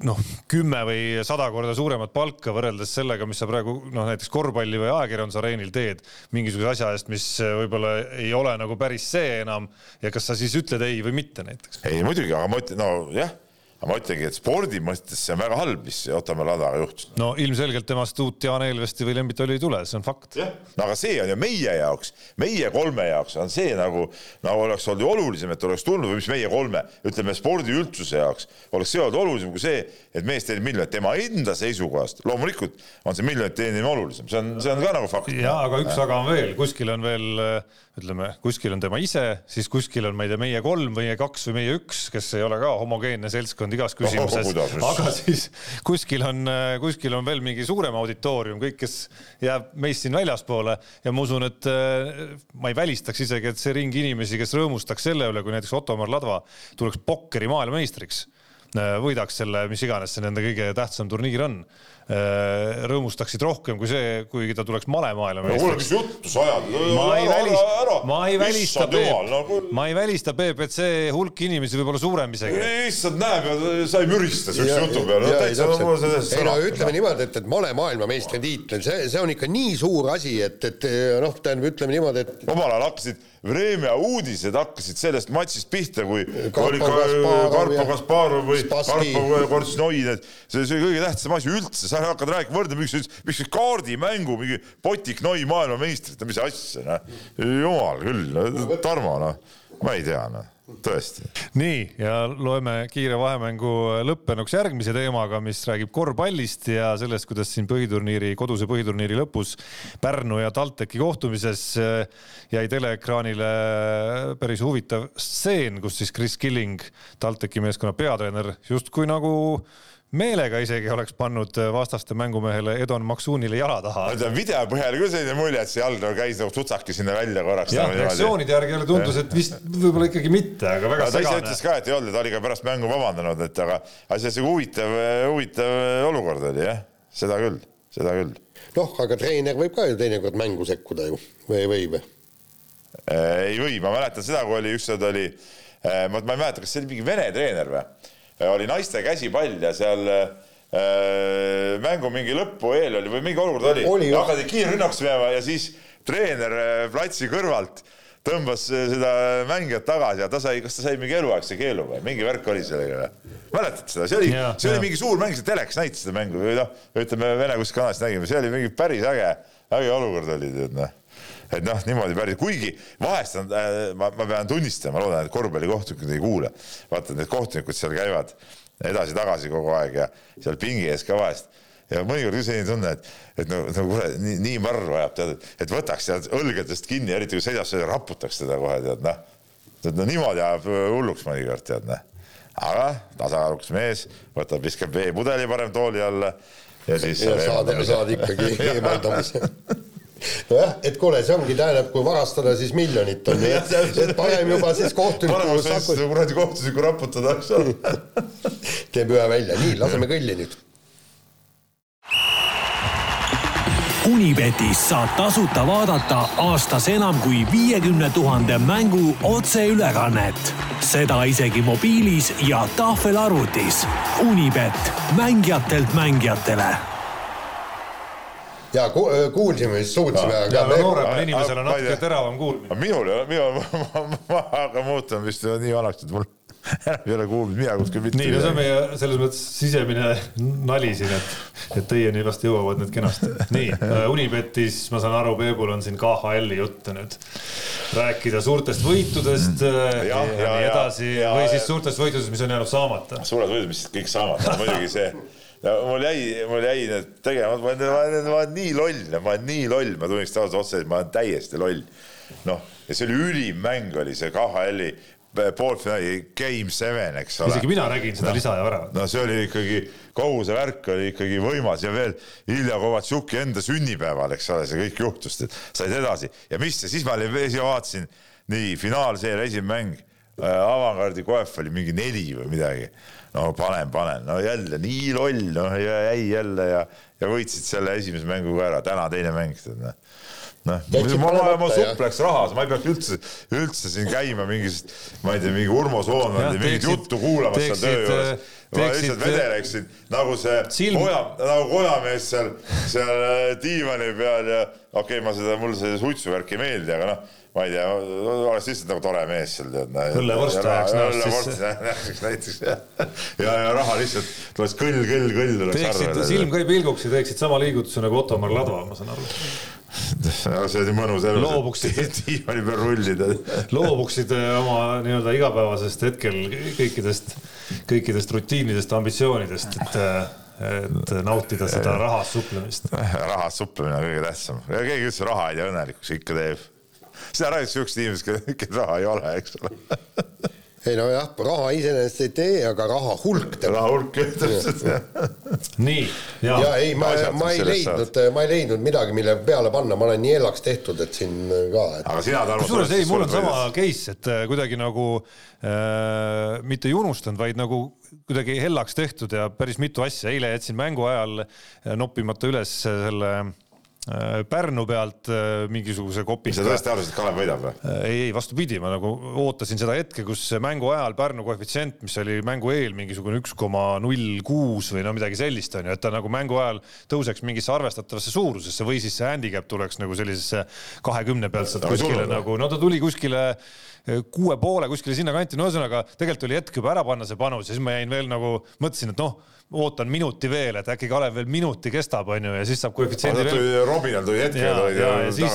noh, kümme või sada korda suuremat palka võrreldes sellega, mis sa praegu noh, näiteks korvpalli või ajakirjandusareenil teed mingisuguse asja eest, mis võib-olla ei ole nagu päris see enam ja kas sa siis ütled ei või mitte näiteks?
ei muidugi, aga ma ütlen, nojah aga ma ütlengi, et spordi mõttes see on väga halb, mis Ottomaa Ladaga juhtus.
no ilmselgelt temast uut Jaan Eelvesti või Lembit Oli ei tule, see on fakt.
no aga see on ju meie jaoks, meie kolme jaoks on see nagu, nagu oleks olnud ju olulisem, et oleks tulnud või mis meie kolme, ütleme spordi üldsuse jaoks oleks see olnud olulisem kui see, et mees teenib miljonit, tema enda seisukohast loomulikult on see miljonit teenimine olulisem, see on, see on ka nagu fakt.
ja aga üks aga on veel, kuskil on veel ütleme, kuskil on tema ise, siis kuskil on, ma ei tea, meie kolm või meie kaks või meie üks, kes ei ole ka homogeenne seltskond igas küsimuses. oh,, aga siis kuskil on, kuskil on veel mingi suurem auditoorium, kõik, kes jääb meist siin väljaspoole. Ja ma usun, et äh, ma ei välistaks isegi, et see ring inimesi, kes rõõmustaks selle üle, kui näiteks Ottomar Ladva tuleks pokkeri maailmameistriks äh, võidaks selle, mis iganes see nende kõige tähtsam turniir on rõõmustaksid rohkem kui see, kuigi ta tuleks malemaailma
meistriks. kuule, mis juttu sa ajad?
ma ei välista, ma ei välista, Peep, ma ei välista, Peep, et see hulk inimesi võib olla suurem isegi.
issand, näeb ja sa ei mürista siukse jutu peale.
ei no ütleme niimoodi, et, et male maailmameistritiitel, see, see on ikka nii suur asi, et, et noh, tähendab, ütleme niimoodi, et.
omal ajal hakkasid Vremja uudised hakkasid sellest matšist pihta, kui oli Karpo Kasparov või Karpo Kortšnoi, need, see, see kõige tähtsam asi üldse, sa hakkad rääkima, võrdlema, miks, kaardimängu mingi Potiknoi maailmameistrit, mis asja, noh. jumal küll, Tarmo, noh, ma ei tea, noh tõesti.
nii ja loeme kiire vahemängu lõppenuks järgmise teemaga, mis räägib korvpallist ja sellest, kuidas siin põhiturniiri, koduse põhiturniiri lõpus Pärnu ja TalTechi kohtumises eh, jäi teleekraanile päris huvitav stseen, kus siis Chris Killing, TalTechi meeskonna peatreener, justkui nagu meelega isegi oleks pannud vastaste mängumehele Edon Maksuunile jala taha.
video põhjal küll selline mulje, et see jalg nagu käis nagu tutsaki sinna välja korraks.
jah, reaktsioonide järgi jälle tundus, et vist võib-olla ikkagi mitte, aga väga
segane. ta ise ütles ka, et ei olnud, ta oli ka pärast mängu vabandanud, et aga, aga see huvitav, huvitav olukord oli jah, seda küll, seda küll.
noh, aga treener võib ka ju teinekord mängu sekkuda ju või ei või või?
ei või, ma mäletan seda, kui oli ükskord oli, ma, ma ei mäleta, kas see oli mingi Vene treener või oli naiste käsipall ja seal äh, mängu mingi lõpu eel oli või mingi olukord oli, oli, hakati kiirrünnaks minema ja siis treener äh, platsi kõrvalt tõmbas äh, seda mängijat tagasi ja ta sai, kas ta sai mingi eluaegse keelu või? Mingi värk oli sellega või? mäletad seda, see oli, see oli mingi suur mäng, see telekas näitas seda mängu või noh, ütleme Vene kuskil kanalis nägime, see oli mingi päris äge, äge olukord oli tead noh et noh, niimoodi päris, kuigi vahest on äh,, ma, ma pean tunnistama, ma loodan, et korvpallikohtunikud ei kuule. vaata, need kohtunikud seal käivad edasi-tagasi kogu aeg ja seal pingi ees ka vahest ja mõnikord küll selline tunne, et, et no, no kuule, nii, nii marru ajab, tead, et võtaks sealt õlgadest kinni, eriti kui siis raputaks teda kohe, tead noh. tead no niimoodi ajab hulluks mõnikord, tead noh. aga tasakaalukas mees, võtab, viskab veepudeli parem tooli alla ja siis.
ja saad, saad ikkagi eemaldamise nojah, et kuule, see ongi, tähendab, kui varastada, siis miljonit on ju, et, et parem juba siis kohtuniku.
saku... kuradi kohtunikku raputada, eks ole.
teeb ühe välja, nii, laseme kõlli nüüd.
Unibetis saab tasuta vaadata aastas enam kui viiekümne tuhande mängu otseülekannet. seda isegi mobiilis ja tahvelarvutis. Unibet, mängijatelt mängijatele
ja ku, kuulsime, siis suutsime.
ja nooremal inimesel on natuke teravam kuulmine.
minul ei ole, minul, ma, ma hakkan muutuma vist nii vanaks, et mul enam ei ole kuulmist, mina kuskil mitte.
nii, no see on meie selles mõttes sisemine nali siin, et, et teieni vast jõuavad need kenasti. nii uh,, Unibetis, ma saan aru, Peebul on siin KHL-i jutte nüüd rääkida suurtest võitudest ja, äh, ja, ja nii edasi ja, või siis suurtest võitudest, mis on jäänud saamata.
suured võidud, mis kõik saamata, muidugi see ja mul jäi, mul jäi need tegema, ma olen, ma olen, ma nii loll, ma olen nii loll, ma tunnistan ausalt otse, et ma olen täiesti loll. noh, ja see oli ülim mäng oli see KHL-i poolfinaali game seven, eks ole.
isegi mina nägin seda no, lisa ja väravat.
no see oli ikkagi, kogu see värk oli ikkagi võimas ja veel Ilja Kovatšuki enda sünnipäeval, eks ole, see kõik juhtus, said edasi ja mis ja siis ma olin, siis vaatasin, nii finaalseeria esimene mäng äh,, avangardi koef oli mingi neli või midagi. No panen, panen, no jälle nii loll, noh jäi jälle ja, ja võitsid selle esimese mängu ka ära, täna teine mäng, tead noh noh, ma, ma, ma supleks rahas, ma ei peaks üldse, üldse siin käima mingis, ma ei tea, mingi Urmo Soonvaldi mingit juttu kuulamas seal töö juures. Äh, ma lihtsalt vedeleksin nagu see silm... koja, nagu kojamees seal, seal äh, diivani peal ja okei okay,, ma seda, mulle see suitsuvärk ei meeldi, aga noh, ma ei tea, oleks lihtsalt nagu tore mees seal tead.
õllevorst ajaks
näost sisse. näiteks, näiteks ja, ja, raha lihtsalt tuleks kõll, kõll, kõll tuleks
arvele. silm ka ei pilguks ja teeksid sama liigutuse nagu Ottomar Ladva, ma saan aru
see oli mõnus elu.
loobuksid
diivani peal rullida.
loobuksid äh, oma nii-öelda igapäevasest hetkel kõikidest, kõikidest rutiinidest, ambitsioonidest, et äh, et nautida seda rahas suplemist.
rahas suplemine on kõige tähtsam ja keegi üldse raha ei tee õnnelikuks, ikka teeb. seda räägitakse siuksed inimesed, kellel raha ei ole, eks ole
ei nojah, raha iseenesest ei tee, aga raha hulk teeb.
raha hulk jah, täpselt jah.
nii,
ja. ja ei, ma, ma ei leidnud, ma ei leidnud midagi, mille peale panna, ma olen nii elaks tehtud, et siin ka et....
aga sina, Tarmo.
kusjuures ei, mul on sama case, et äh, kuidagi nagu äh, mitte ei unustanud, vaid nagu kuidagi hellaks tehtud ja päris mitu asja. eile jätsin mängu ajal äh, noppimata üles selle äh, Äh, Pärnu pealt äh, mingisuguse kopika.
sa tõesti arvasid, et Kalev võidab või?
Äh, ei, ei vastupidi, ma nagu ootasin seda hetke, kus mängu ajal Pärnu koefitsient, mis oli mängu eel mingisugune üks koma null kuus või no midagi sellist on ju, et ta nagu mängu ajal tõuseks mingisse arvestatavasse suurusesse või siis see handicap tuleks nagu sellisesse kahekümne pealt sealt kuskile nagu, no ta tuli kuskile kuue poole kuskile sinnakanti, no ühesõnaga tegelikult oli hetk juba ära panna see panus ja siis ma jäin veel nagu mõtlesin, et noh ootan minuti veel, et äkki Kalev veel minuti kestab, onju, ja siis saab koefitsiendi
veel. Robinal tuli hetk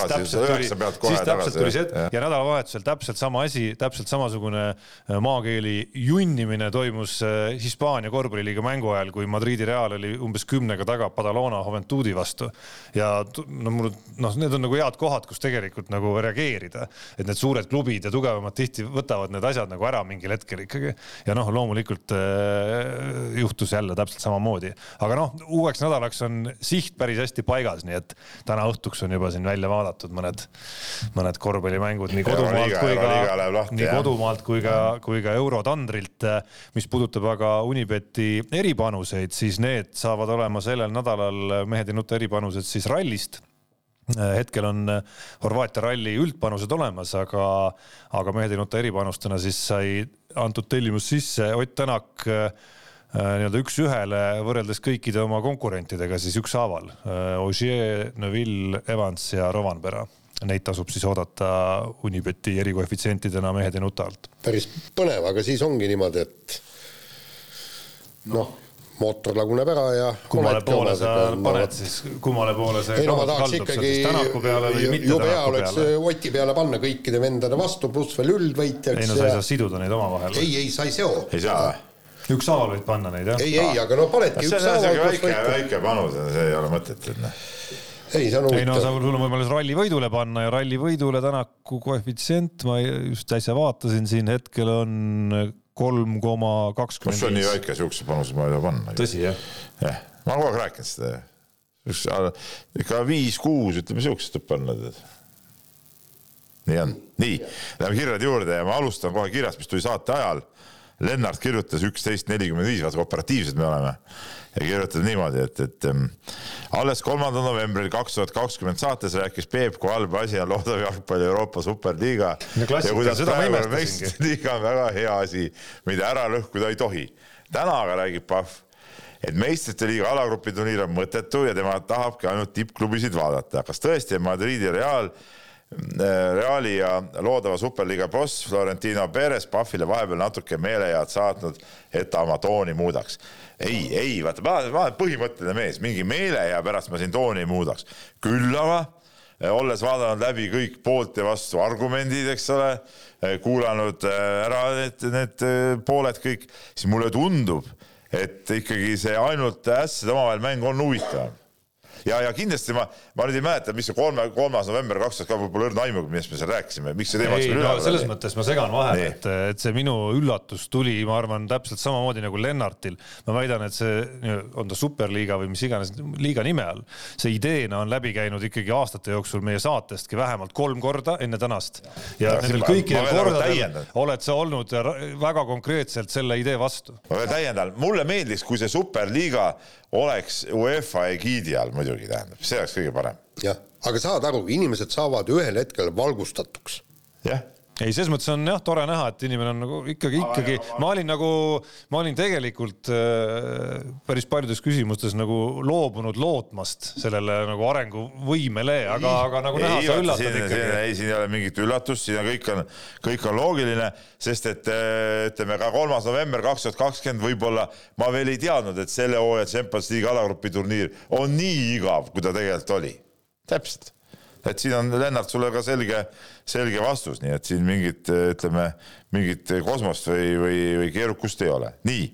täpselt tuli, siis täpselt tuli see hetk ja, ja nädalavahetusel täpselt sama asi, täpselt samasugune äh, maakeeli junnimine toimus äh, Hispaania korvpalliliiga mängu ajal, kui Madridi Real oli umbes kümnega taga Badalona Juventudi vastu. ja no mul, noh, need on nagu head kohad, kus tegelikult nagu reageerida, et need suured klubid ja tugevamad tihti võtavad need asjad nagu ära mingil hetkel ikkagi. ja noh, loomulikult äh, juhtus jälle täpselt täpselt samamoodi. aga noh, uueks nädalaks on siht päris hästi paigas, nii et täna õhtuks on juba siin välja vaadatud mõned, mõned korvpallimängud nii kodumaalt kui ka, nii kodumaalt kui ka, kui ka eurotandrilt. mis puudutab aga Unibeti eripanuseid, siis need saavad olema sellel nädalal mehed ei nuta eripanused siis rallist hetkel on Horvaatia ralli üldpanused olemas, aga, aga mehed ei nuta eripanustena siis sai antud tellimus sisse Ott Tänak nii-öelda üks-ühele võrreldes kõikide oma konkurentidega siis ükshaaval. Äh, Ogier, Neville, Evans ja Rovanpera. Neid tasub siis oodata Unibeti erikoefitsientidena mehed ja nuta alt.
päris põnev, aga siis ongi niimoodi, et noh, mootor laguneb ära ja.
kummale poole sa paned siis, kummale poole see
ei no ma tahaks ikkagi
Tänaku peale või mitte
jube hea oleks Oti peale panna kõikide vendade vastu, pluss veel üldvõitjaks.
ei no sa ei saa siduda neid omavahel.
ei, ei, sa ei seo.
ei saa
ükshaaval võid panna neid jah?
ei, ei, aga no panedki
ükshaaval. väike, väike panus, see ei ole mõtet, et noh
ei, see on huvitav.
ei no sul on võimalus ralli võidule panna ja ralli võidule Tänaku koefitsient, ma just äsja vaatasin siin hetkel on kolm koma kakskümmend
viis. kus on nii väike siukse panuse ma ei saa panna.
tõsi jah?
jah, ma olen kogu aeg rääkinud seda. üks, ikka viis-kuus, ütleme siukest võib panna. nii on, nii, läheme kirjade juurde ja ma alustan kohe kirjast, mis tuli saate ajal Lennart kirjutas üksteist nelikümmend viis, vaata kui operatiivsed me oleme. ja kirjutas niimoodi, et, et alles kolmandal novembril kaks tuhat kakskümmend saates rääkis Peep, kui halb asi on loodav jalgpalli Euroopa superliiga. ja kuidas praegune meistrite liiga on väga hea asi, mida ära lõhkuda ei tohi. täna aga räägib Pahv et meistrite liiga alagrupi turniir on mõttetu ja tema tahabki ainult tippklubisid vaadata. kas tõesti on Madridi Real Reali ja loodava superliiga boss Florentino Perez Pahvile vahepeal natuke meelehead saatnud, et ta oma tooni muudaks. ei, ei vaata, ma olen põhimõtteline mees, mingi meelehea pärast ma siin tooni ei muudaks. küll aga eh, olles vaadanud läbi kõik poolt ja vastu argumendid, eks ole, eh, kuulanud eh, ära need, need pooled kõik, siis mulle tundub, et ikkagi see ainult ässade omavahel mäng on huvitavam ja, ja kindlasti ma, ma nüüd ei mäleta, mis see kolme, kolmas november kaks tuhat, võib-olla õrna aimu, millest me seal rääkisime, miks see teema
ei, no selles mõttes ma segan vahele, et, et see minu üllatus tuli, ma arvan, täpselt samamoodi nagu Lennartil. ma väidan, et see on ta superliiga või mis iganes liiga nime all, see ideena on läbi käinud ikkagi aastate jooksul meie saatestki vähemalt kolm korda enne tänast. ja, ja nendel kõikidel kordadel oled sa olnud väga konkreetselt selle idee vastu.
ma veel täiendan, mulle meeldiks, kui see superliiga oleks UEFA egiidi all muidugi tähendab, see oleks kõige parem.
jah, aga saad aru, inimesed saavad ühel hetkel valgustatuks.
jah
ei, selles mõttes on jah tore näha, et inimene on nagu ikkagi, ikkagi, ma olin nagu, ma olin tegelikult äh, päris paljudes küsimustes nagu loobunud lootmast sellele nagu arenguvõimele, aga, aga nagu näha, sa üllatad ikkagi.
ei, siin ei ole mingit üllatust, siin on kõik on, kõik on loogiline, sest et äh, ütleme ka kolmas november kaks tuhat kakskümmend võib-olla ma veel ei teadnud, et selle hooaja Champions League alagrupi turniir on nii igav, kui ta tegelikult oli. täpselt et siin on Lennart sulle ka selge, selge vastus, nii et siin mingit, ütleme, mingit kosmost või, või, või keerukust ei ole. nii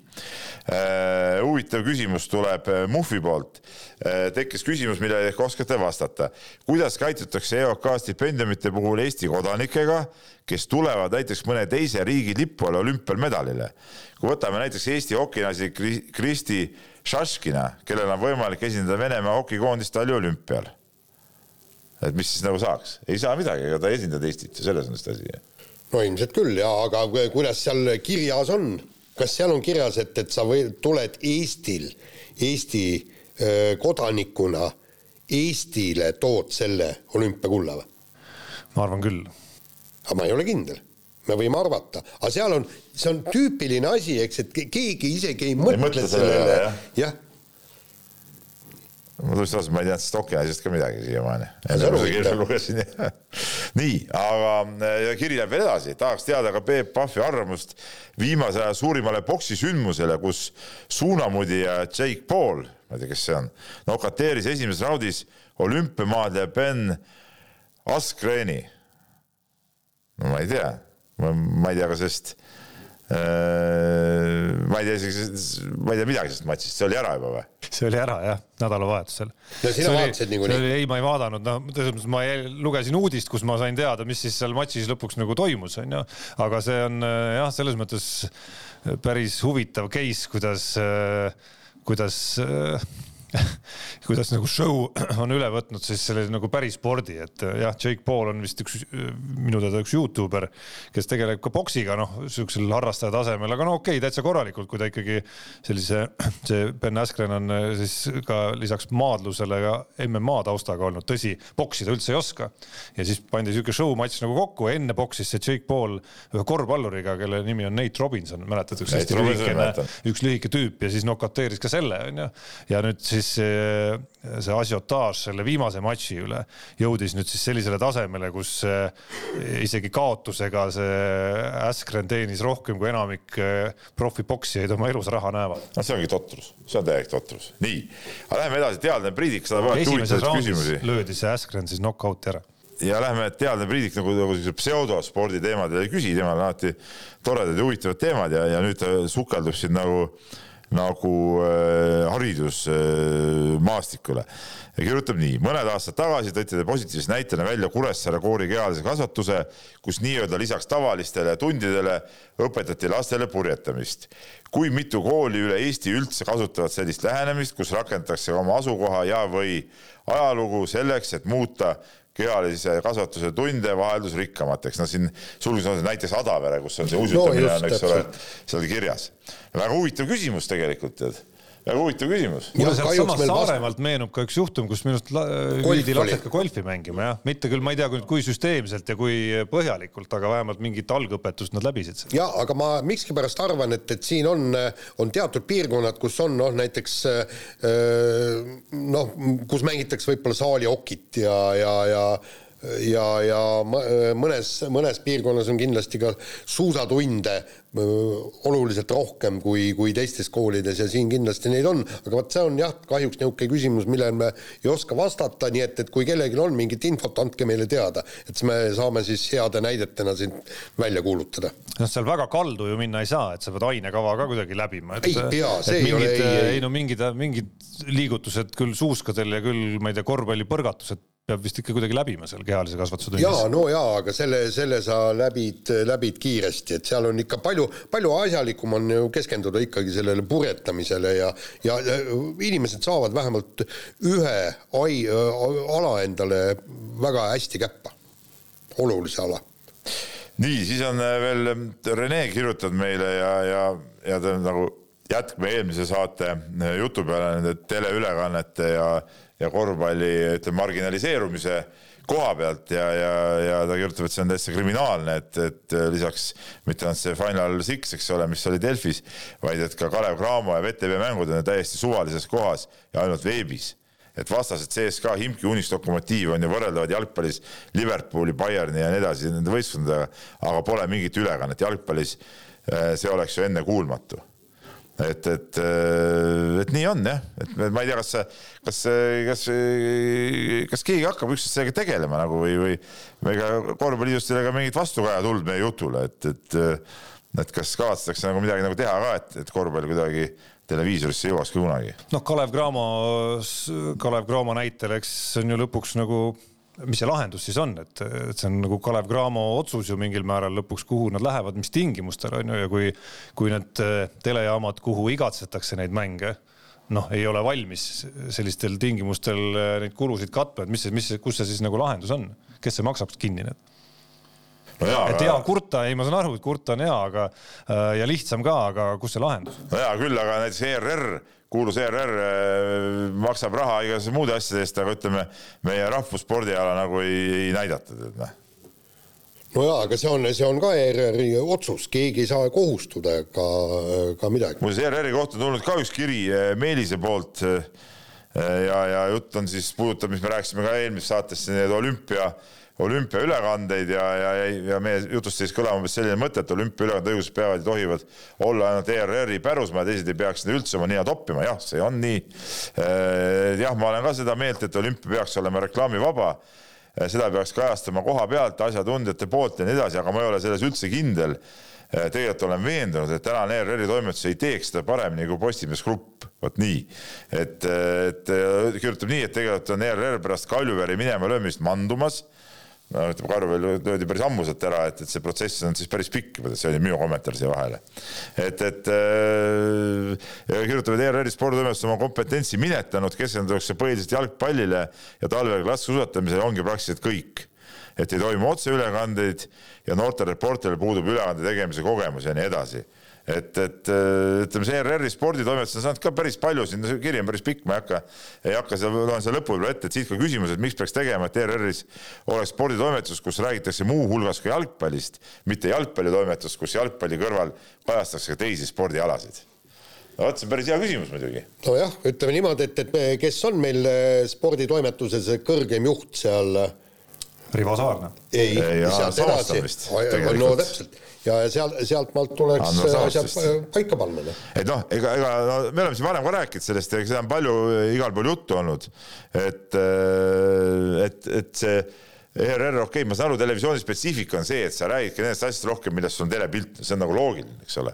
äh,, huvitav küsimus tuleb äh, Muhvi poolt äh,. tekkis küsimus, millele ehk oskate vastata. kuidas käitutakse EOK stipendiumite puhul Eesti kodanikega, kes tulevad näiteks mõne teise riigi lipu all olümpial medalile? kui võtame näiteks Eesti hokinasi Kristi Šaškina, kellel on võimalik esindada Venemaa hokikoondist taliolümpial et mis siis nagu saaks, ei saa midagi, ega ta ei esinda Eestit ju, selles on see asi.
no ilmselt küll ja, aga kuidas seal kirjas on, kas seal on kirjas, et, et sa või tuled Eestil, Eesti öö, kodanikuna Eestile tood selle olümpiakulla või?
ma arvan küll.
aga ma ei ole kindel. Me võime arvata, aga seal on, see on tüüpiline asi, eks, et keegi isegi ei mõtle, ei mõtle sellele, jah. Ja
ma tunnistan ausalt, ma ei teadnud Stocki asjast ka midagi siiamaani. nii, aga kiri läheb veel edasi, tahaks teada ka Peep Pahvi arvamust viimase aja suurimale poksisündmusele, kus suunamudija Jake Paul, ma ei tea, kes see on, nokateeris esimeses raudis olümpiamaadleja Ben Askreni. no ma ei tea, ma ei tea, kas sellest ma ei tea isegi, ma ei tea midagi sellest matšist, see oli ära juba või?
see oli ära jah, nädalavahetusel.
no sina vaatasid niikuinii?
ei, ma ei vaadanud, noh, selles mõttes ma lugesin uudist, kus ma sain teada, mis siis seal matšis lõpuks nagu toimus, onju. aga see on äh, jah, selles mõttes päris huvitav case, kuidas, äh, kuidas kuidas nagu show on üle võtnud siis selle nagu päris spordi, et äh, jah, Jake Paul on vist üks minu teada üks Youtuber, kes tegeleb ka poksiga, noh, siuksel harrastaja tasemel, aga no okei okay,, täitsa korralikult, kui ta ikkagi sellise, see Ben Askren on äh, siis ka lisaks maadlusele ka MMA taustaga olnud, tõsi, poksi ta üldse ei oska. ja siis pandi siuke show matš nagu kokku, enne boksis see Jake Paul ühe korvpalluriga, kelle nimi on Nate Robinson, mäletad, üks hästi lühikene, üks lühike tüüp ja siis nokateeris ka selle, onju. ja nüüd siis siis see, asiotaaž selle viimase matši üle jõudis nüüd siis sellisele tasemele, kus eh, isegi kaotusega see Askren teenis rohkem kui enamik eh, profipoksijaid oma elus raha näevad.
no see ongi totrus, see on täielik totrus. nii, aga läheme edasi, teadlane Priidik saab alati huvitavaid küsimusi.
löödi see Askren siis knock-out'i ära
ja lähme teadlane Priidik nagu, nagu sellise pseudospordi teemadel ei küsi, temal on alati toredad ja huvitavad teemad ja, ja nüüd ta sukeldub siin nagu äh, nagu äh, haridusmaastikule ja kirjutab nii, mõned aastad tagasi tõite te positiivse näitena välja Kuressaare koori kehalise kasvatuse, kus nii-öelda lisaks tavalistele tundidele õpetati lastele purjetamist. kui mitu kooli üle Eesti üldse kasutavad sellist lähenemist, kus rakendatakse oma asukoha ja, või ajalugu selleks, et muuta kehalise kasvatuse tunde vaheldusrikkamateks, no siin sulgudes on näiteks Adavere, kus on see uisutamine no, on, eks ole, seal kirjas. väga huvitav küsimus tegelikult, tead väga huvitav küsimus.
mulle sealtsamast Saaremaalt vast... meenub ka üks juhtum, kus minu arust viidi lapsed ka golfi mängima jah, mitte küll, ma ei tea, kui süsteemselt ja kui põhjalikult, aga vähemalt mingit algõpetust nad läbisid.
ja aga ma miskipärast arvan, et, et siin on, on teatud piirkonnad, kus on noh, näiteks noh, kus mängitakse võib-olla saaliokit ja, ja, ja ja, ja mõnes, mõnes piirkonnas on kindlasti ka suusatunde oluliselt rohkem kui, kui teistes koolides ja siin kindlasti neid on, aga vot see on jah, kahjuks niisugune küsimus, millele me ei oska vastata, nii et, et kui kellelgi on mingit infot, andke meile teada, et siis me saame siis heade näidetena siin välja kuulutada.
noh, seal väga kaldu ju minna ei saa, et sa pead ainekava ka kuidagi läbima.
ei pea, see
ei mingid, ole, ei, ei no mingid, mingid liigutused küll suuskadel ja küll, ma ei tea, korvpallipõrgatused peab vist ikka kuidagi läbima seal kehalise kasvatuse tunnis.
jaa, no jaa, aga selle, selle sa läbid, läbid kiiresti, et seal on ikka palju, palju asjalikum on ju keskenduda ikkagi sellele purjetamisele ja, ja, ja inimesed saavad vähemalt ühe ai, ala endale väga hästi käppa, olulise ala.
nii, siis on veel Rene kirjutanud meile ja, ja, ja ta nagu jätkame eelmise saate jutu peale nende teleülekannete ja ja korvpalli ütleme marginaliseerumise koha pealt ja, ja, ja ta kirjutab, et see on täitsa kriminaalne, et, et lisaks mitte ainult see Final Six, eks ole, mis oli Delfis, vaid et ka Kalev Cramo ja VTV mängud on täiesti suvalises kohas ja ainult veebis et vastased CSKA, Himki, Unis, Lokomotiiv on ju võrreldavad jalgpallis Liverpooli, Bayerni ja nii edasi nende võistkondadega, aga pole mingit ülekannet jalgpallis. Eh, see oleks ju ennekuulmatu et, et, äh, et nii on jah, et ma ei tea, kas, kas, kas, kas keegi hakkab üksteist sellega tegelema nagu või, või, ega korvpalliliidust ei ole ka mingit vastukaja tulnud meie jutule, et, et, et kas kavatsetakse nagu midagi nagu teha ka, et, et korvpall kuidagi televiisorisse jõuaks kunagi.
noh, Kalev Cramo, Kalev Cramo näitel, eks see on ju lõpuks nagu mis see lahendus siis on, et, et see on nagu Kalev Cramo otsus ju mingil määral lõpuks, kuhu nad lähevad, mis tingimustel on ju ja kui, kui need eh, telejaamad, kuhu igatsetakse neid mänge, noh, ei ole valmis sellistel tingimustel eh, neid kulusid katma, et mis mis kus see siis nagu lahendus on, kes see maksab kinni need? no jaa, et hea kurta, ei, ma saan aru, et kurta on hea, aga äh, ja lihtsam ka, aga kus see lahendus?
no hea küll, aga näiteks ERR kuulus ERR äh, maksab raha igasuguste muude asjade eest, aga ütleme, meie rahvusspordiala nagu ei, ei näidatud, et noh
no jaa, aga see on, see on ka ERR-i otsus, keegi ei saa kohustuda ka, ka midagi.
muuseas, ERR-i kohta on tulnud ka üks kiri äh, Meelise poolt äh, ja, ja jutt on siis, puudutab, mis me rääkisime ka eelmises saates, need olümpia olümpiaülekandeid ja, ja, ja meie jutust siis kõlama umbes selline mõte, et olümpiaülekande õigused peavad ja tohivad olla ainult ERR-i pärusmaa teised ei peaks üldse oma nina toppima, jah, see on nii. Äh, jah, ma olen ka seda meelt, et olümpia peaks olema reklaamivaba. Äh, seda peaks kajastama koha pealt asjatundjate poolt ja nii edasi, aga ma ei ole selles üldse kindel äh, tegelikult olen veendunud, et tänane ERR-i toimetus ei teeks seda paremini kui Postimees Grupp, vot nii. et, et kirjutab nii, et tegelikult on ERR pärast Kaljuvere minema löömist mandumas no ütleme, Karvel löödi päris ammuselt ära, et, et see protsess on siis päris pikk, see oli minu kommentaar siia vahele. et, et äh, kirjutab, et ERR-i sporditoimetus oma kompetentsi minetanud, keskendutakse põhiliselt jalgpallile ja talvel klassisuusatamisele ongi praktiliselt kõik. et ei toimu otseülekandeid ja noortel reporteritel puudub ülekande tegemise kogemus ja nii edasi et, et ütleme, see ERR-i sporditoimetus on saanud ka päris palju, siin kiri on päris pikk, ma ei hakka, ei hakka seda, loen seda lõppu ette, et siit ka küsimus, et miks peaks tegema, et ERR-is oleks sporditoimetus, kus räägitakse muuhulgas ka jalgpallist, mitte jalgpallitoimetus, kus jalgpalli kõrval kajastatakse ka teisi spordialasid no vot, see on päris hea küsimus muidugi.
nojah, ütleme niimoodi, et, et kes on meil eh, sporditoimetuses kõrgem juht seal?
Rivo Saarna.
ei, sealt edasi, no täpselt ja sealt, sealtmaalt tuleks no, asjad paika panna.
Et noh, ega, ega no, me oleme siin varem ka rääkinud sellest ja seda on palju igal pool juttu olnud, et, äh, et, et see ERR, okei okay,, ma saan aru, televisiooni spetsiifika on see, et sa räägidki nendest asjadest rohkem, millest on telepilt, see on nagu loogiline, eks ole.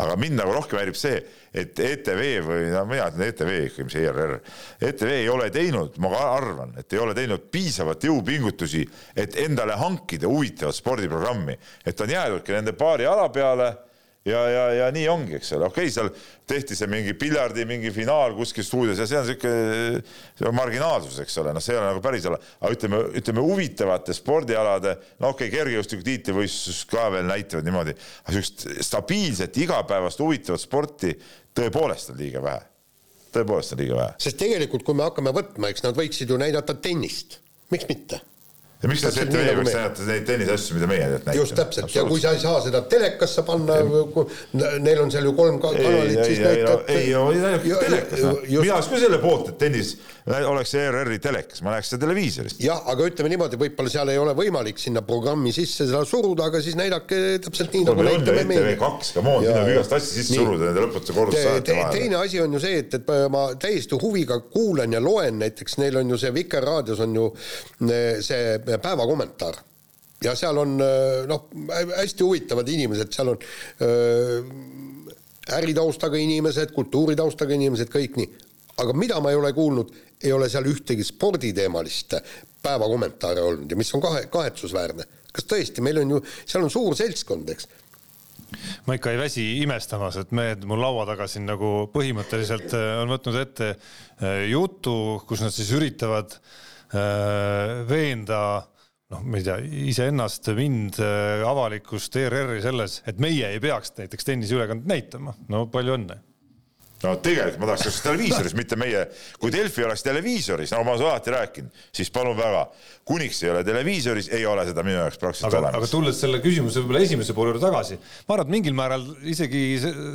aga mind nagu rohkem häirib see, et ETV või no mina ütlen ETV ikka, mis ERR, ETV ei ole teinud, ma arvan, et ei ole teinud piisavat jõupingutusi, et endale hankida huvitavat spordiprogrammi, et on jäädudki nende paari ala peale ja, ja, ja nii ongi, eks ole, okei okay,, seal tehti see mingi piljardi mingi finaal kuskil stuudios ja see on sihuke, see on marginaalsus, eks ole, noh, see ei ole nagu päris ala, aga ütleme, ütleme huvitavate spordialade, no okei okay,, kergejõustiku tiitlivõistlus ka veel näitavad niimoodi, aga sihukest stabiilset igapäevast huvitavat sporti tõepoolest on liiga vähe. tõepoolest on liiga vähe.
sest tegelikult, kui me hakkame võtma, eks nad võiksid ju näidata tennist, miks mitte
ja miks te ette meie peaks näidata neid tenniseasju, mida meie näitame?
just täpselt ja kui sa ei saa seda telekasse panna, neil on seal ju kolm kanalit, siis
näitad. ei, ei, ei, telekas, mina oleks küll selle poolt, et tennis oleks ERR-i telekas, ma näeks seda televiisorist.
jah, aga ütleme niimoodi, võib-olla seal ei ole võimalik sinna programmi sisse seda suruda, aga siis näidake täpselt nii, nagu näitame
meie. TV2, come on, sinna igast asja sisse suruda nende lõputuse kordussaadete
vahele. teine asi on ju see, et, et ma täiesti huviga kuulan ja loen, näiteks neil on ju see Vikerraadios on ju eh, see päevakommentaar ja seal on eh, noh, hästi huvitavad inimesed, seal on öö, eh, äritaustaga inimesed, kultuuritaustaga inimesed, kõik nii. aga mida ma ei ole kuulnud, ei ole seal ühtegi sporditeemalist päevakommentaare olnud ja mis on kahe, kahetsusväärne. kas tõesti, meil on ju, seal on suur seltskond, eks
ma ikka ei väsi imestamas, et mehed mul laua taga siin nagu põhimõtteliselt äh, on võtnud ette äh, jutu, kus nad siis üritavad äh, veenda noh, ma ei tea, iseennast, mind, avalikkust, ERR-i selles, et meie ei peaks näiteks tenniseülekannet näitama. no palju õnne
no tegelikult ma tahaks, kas televiisoris, mitte meie, kui Delfi oleks televiisoris, nagu ma olen alati rääkinud, siis palun väga, kuniks ei ole televiisoris, ei ole seda minu jaoks praktiliselt
aga,
olemas.
aga tulles selle küsimuse võib-olla esimese poole juurde tagasi, ma arvan, et mingil määral isegi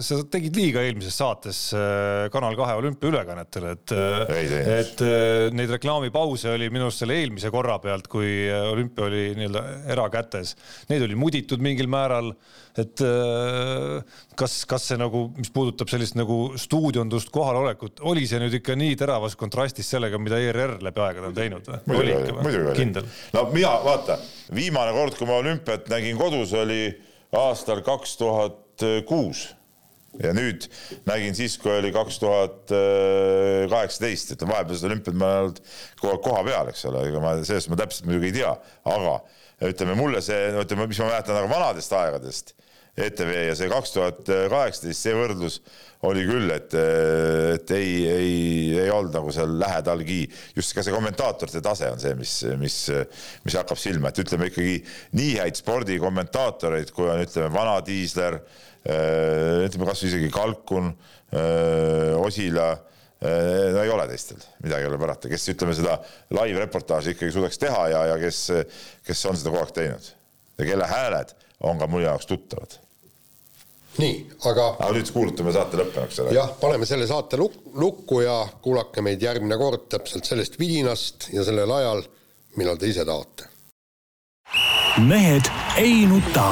sa tegid liiga eelmises saates äh, Kanal kahe olümpiaülekannetele, et äh, et äh, neid reklaamipause oli minu arust selle eelmise korra pealt, kui olümpia oli nii-öelda erakätes, neid oli muditud mingil määral et äh, kas, kas see nagu, mis puudutab sellist nagu stuudiondust, kohalolekut, oli see nüüd ikka nii teravas kontrastis sellega, mida ERR läbi aegade on teinud või?
oli ikka või? kindel? no mina, vaata, viimane kord, kui ma olümpiat nägin kodus, oli aastal kaks tuhat kuus ja nüüd nägin siis, kui oli kaks tuhat kaheksateist, et vahepeal seda olümpiat ma olen olnud kogu aeg koha peal, eks ole, ega ma sellest ma täpselt muidugi ei tea, aga ütleme mulle see, ütleme, mis ma mäletan nagu vanadest aegadest ETV ja see kaks tuhat kaheksateist, see võrdlus oli küll, et, et ei, ei, ei olnud nagu seal lähedalgi. just ka see kommentaatorite tase on see, mis, mis, mis hakkab silma, et ütleme ikkagi nii häid spordikommentaatoreid, kui on, ütleme, Vana Tiisler, äh, ütleme kasvõi isegi Kalkun, äh, Osila äh, no ei ole teistel, midagi ei ole parata, kes ütleme seda live reportaaži ikkagi suudaks teha ja, ja kes, kes on seda kogu aeg teinud ja kelle hääled on ka mu jaoks tuttavad
nii, aga.
aga nüüd kuulutame saate lõppenuks
ära. jah, paneme selle saate luk lukku ja kuulake meid järgmine kord täpselt sellest vidinast ja sellel ajal, millal te ise tahate.
mehed ei nuta.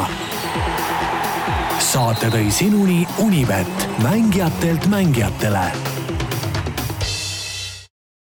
saate tõi sinuni Unibet, mängijatelt mängijatele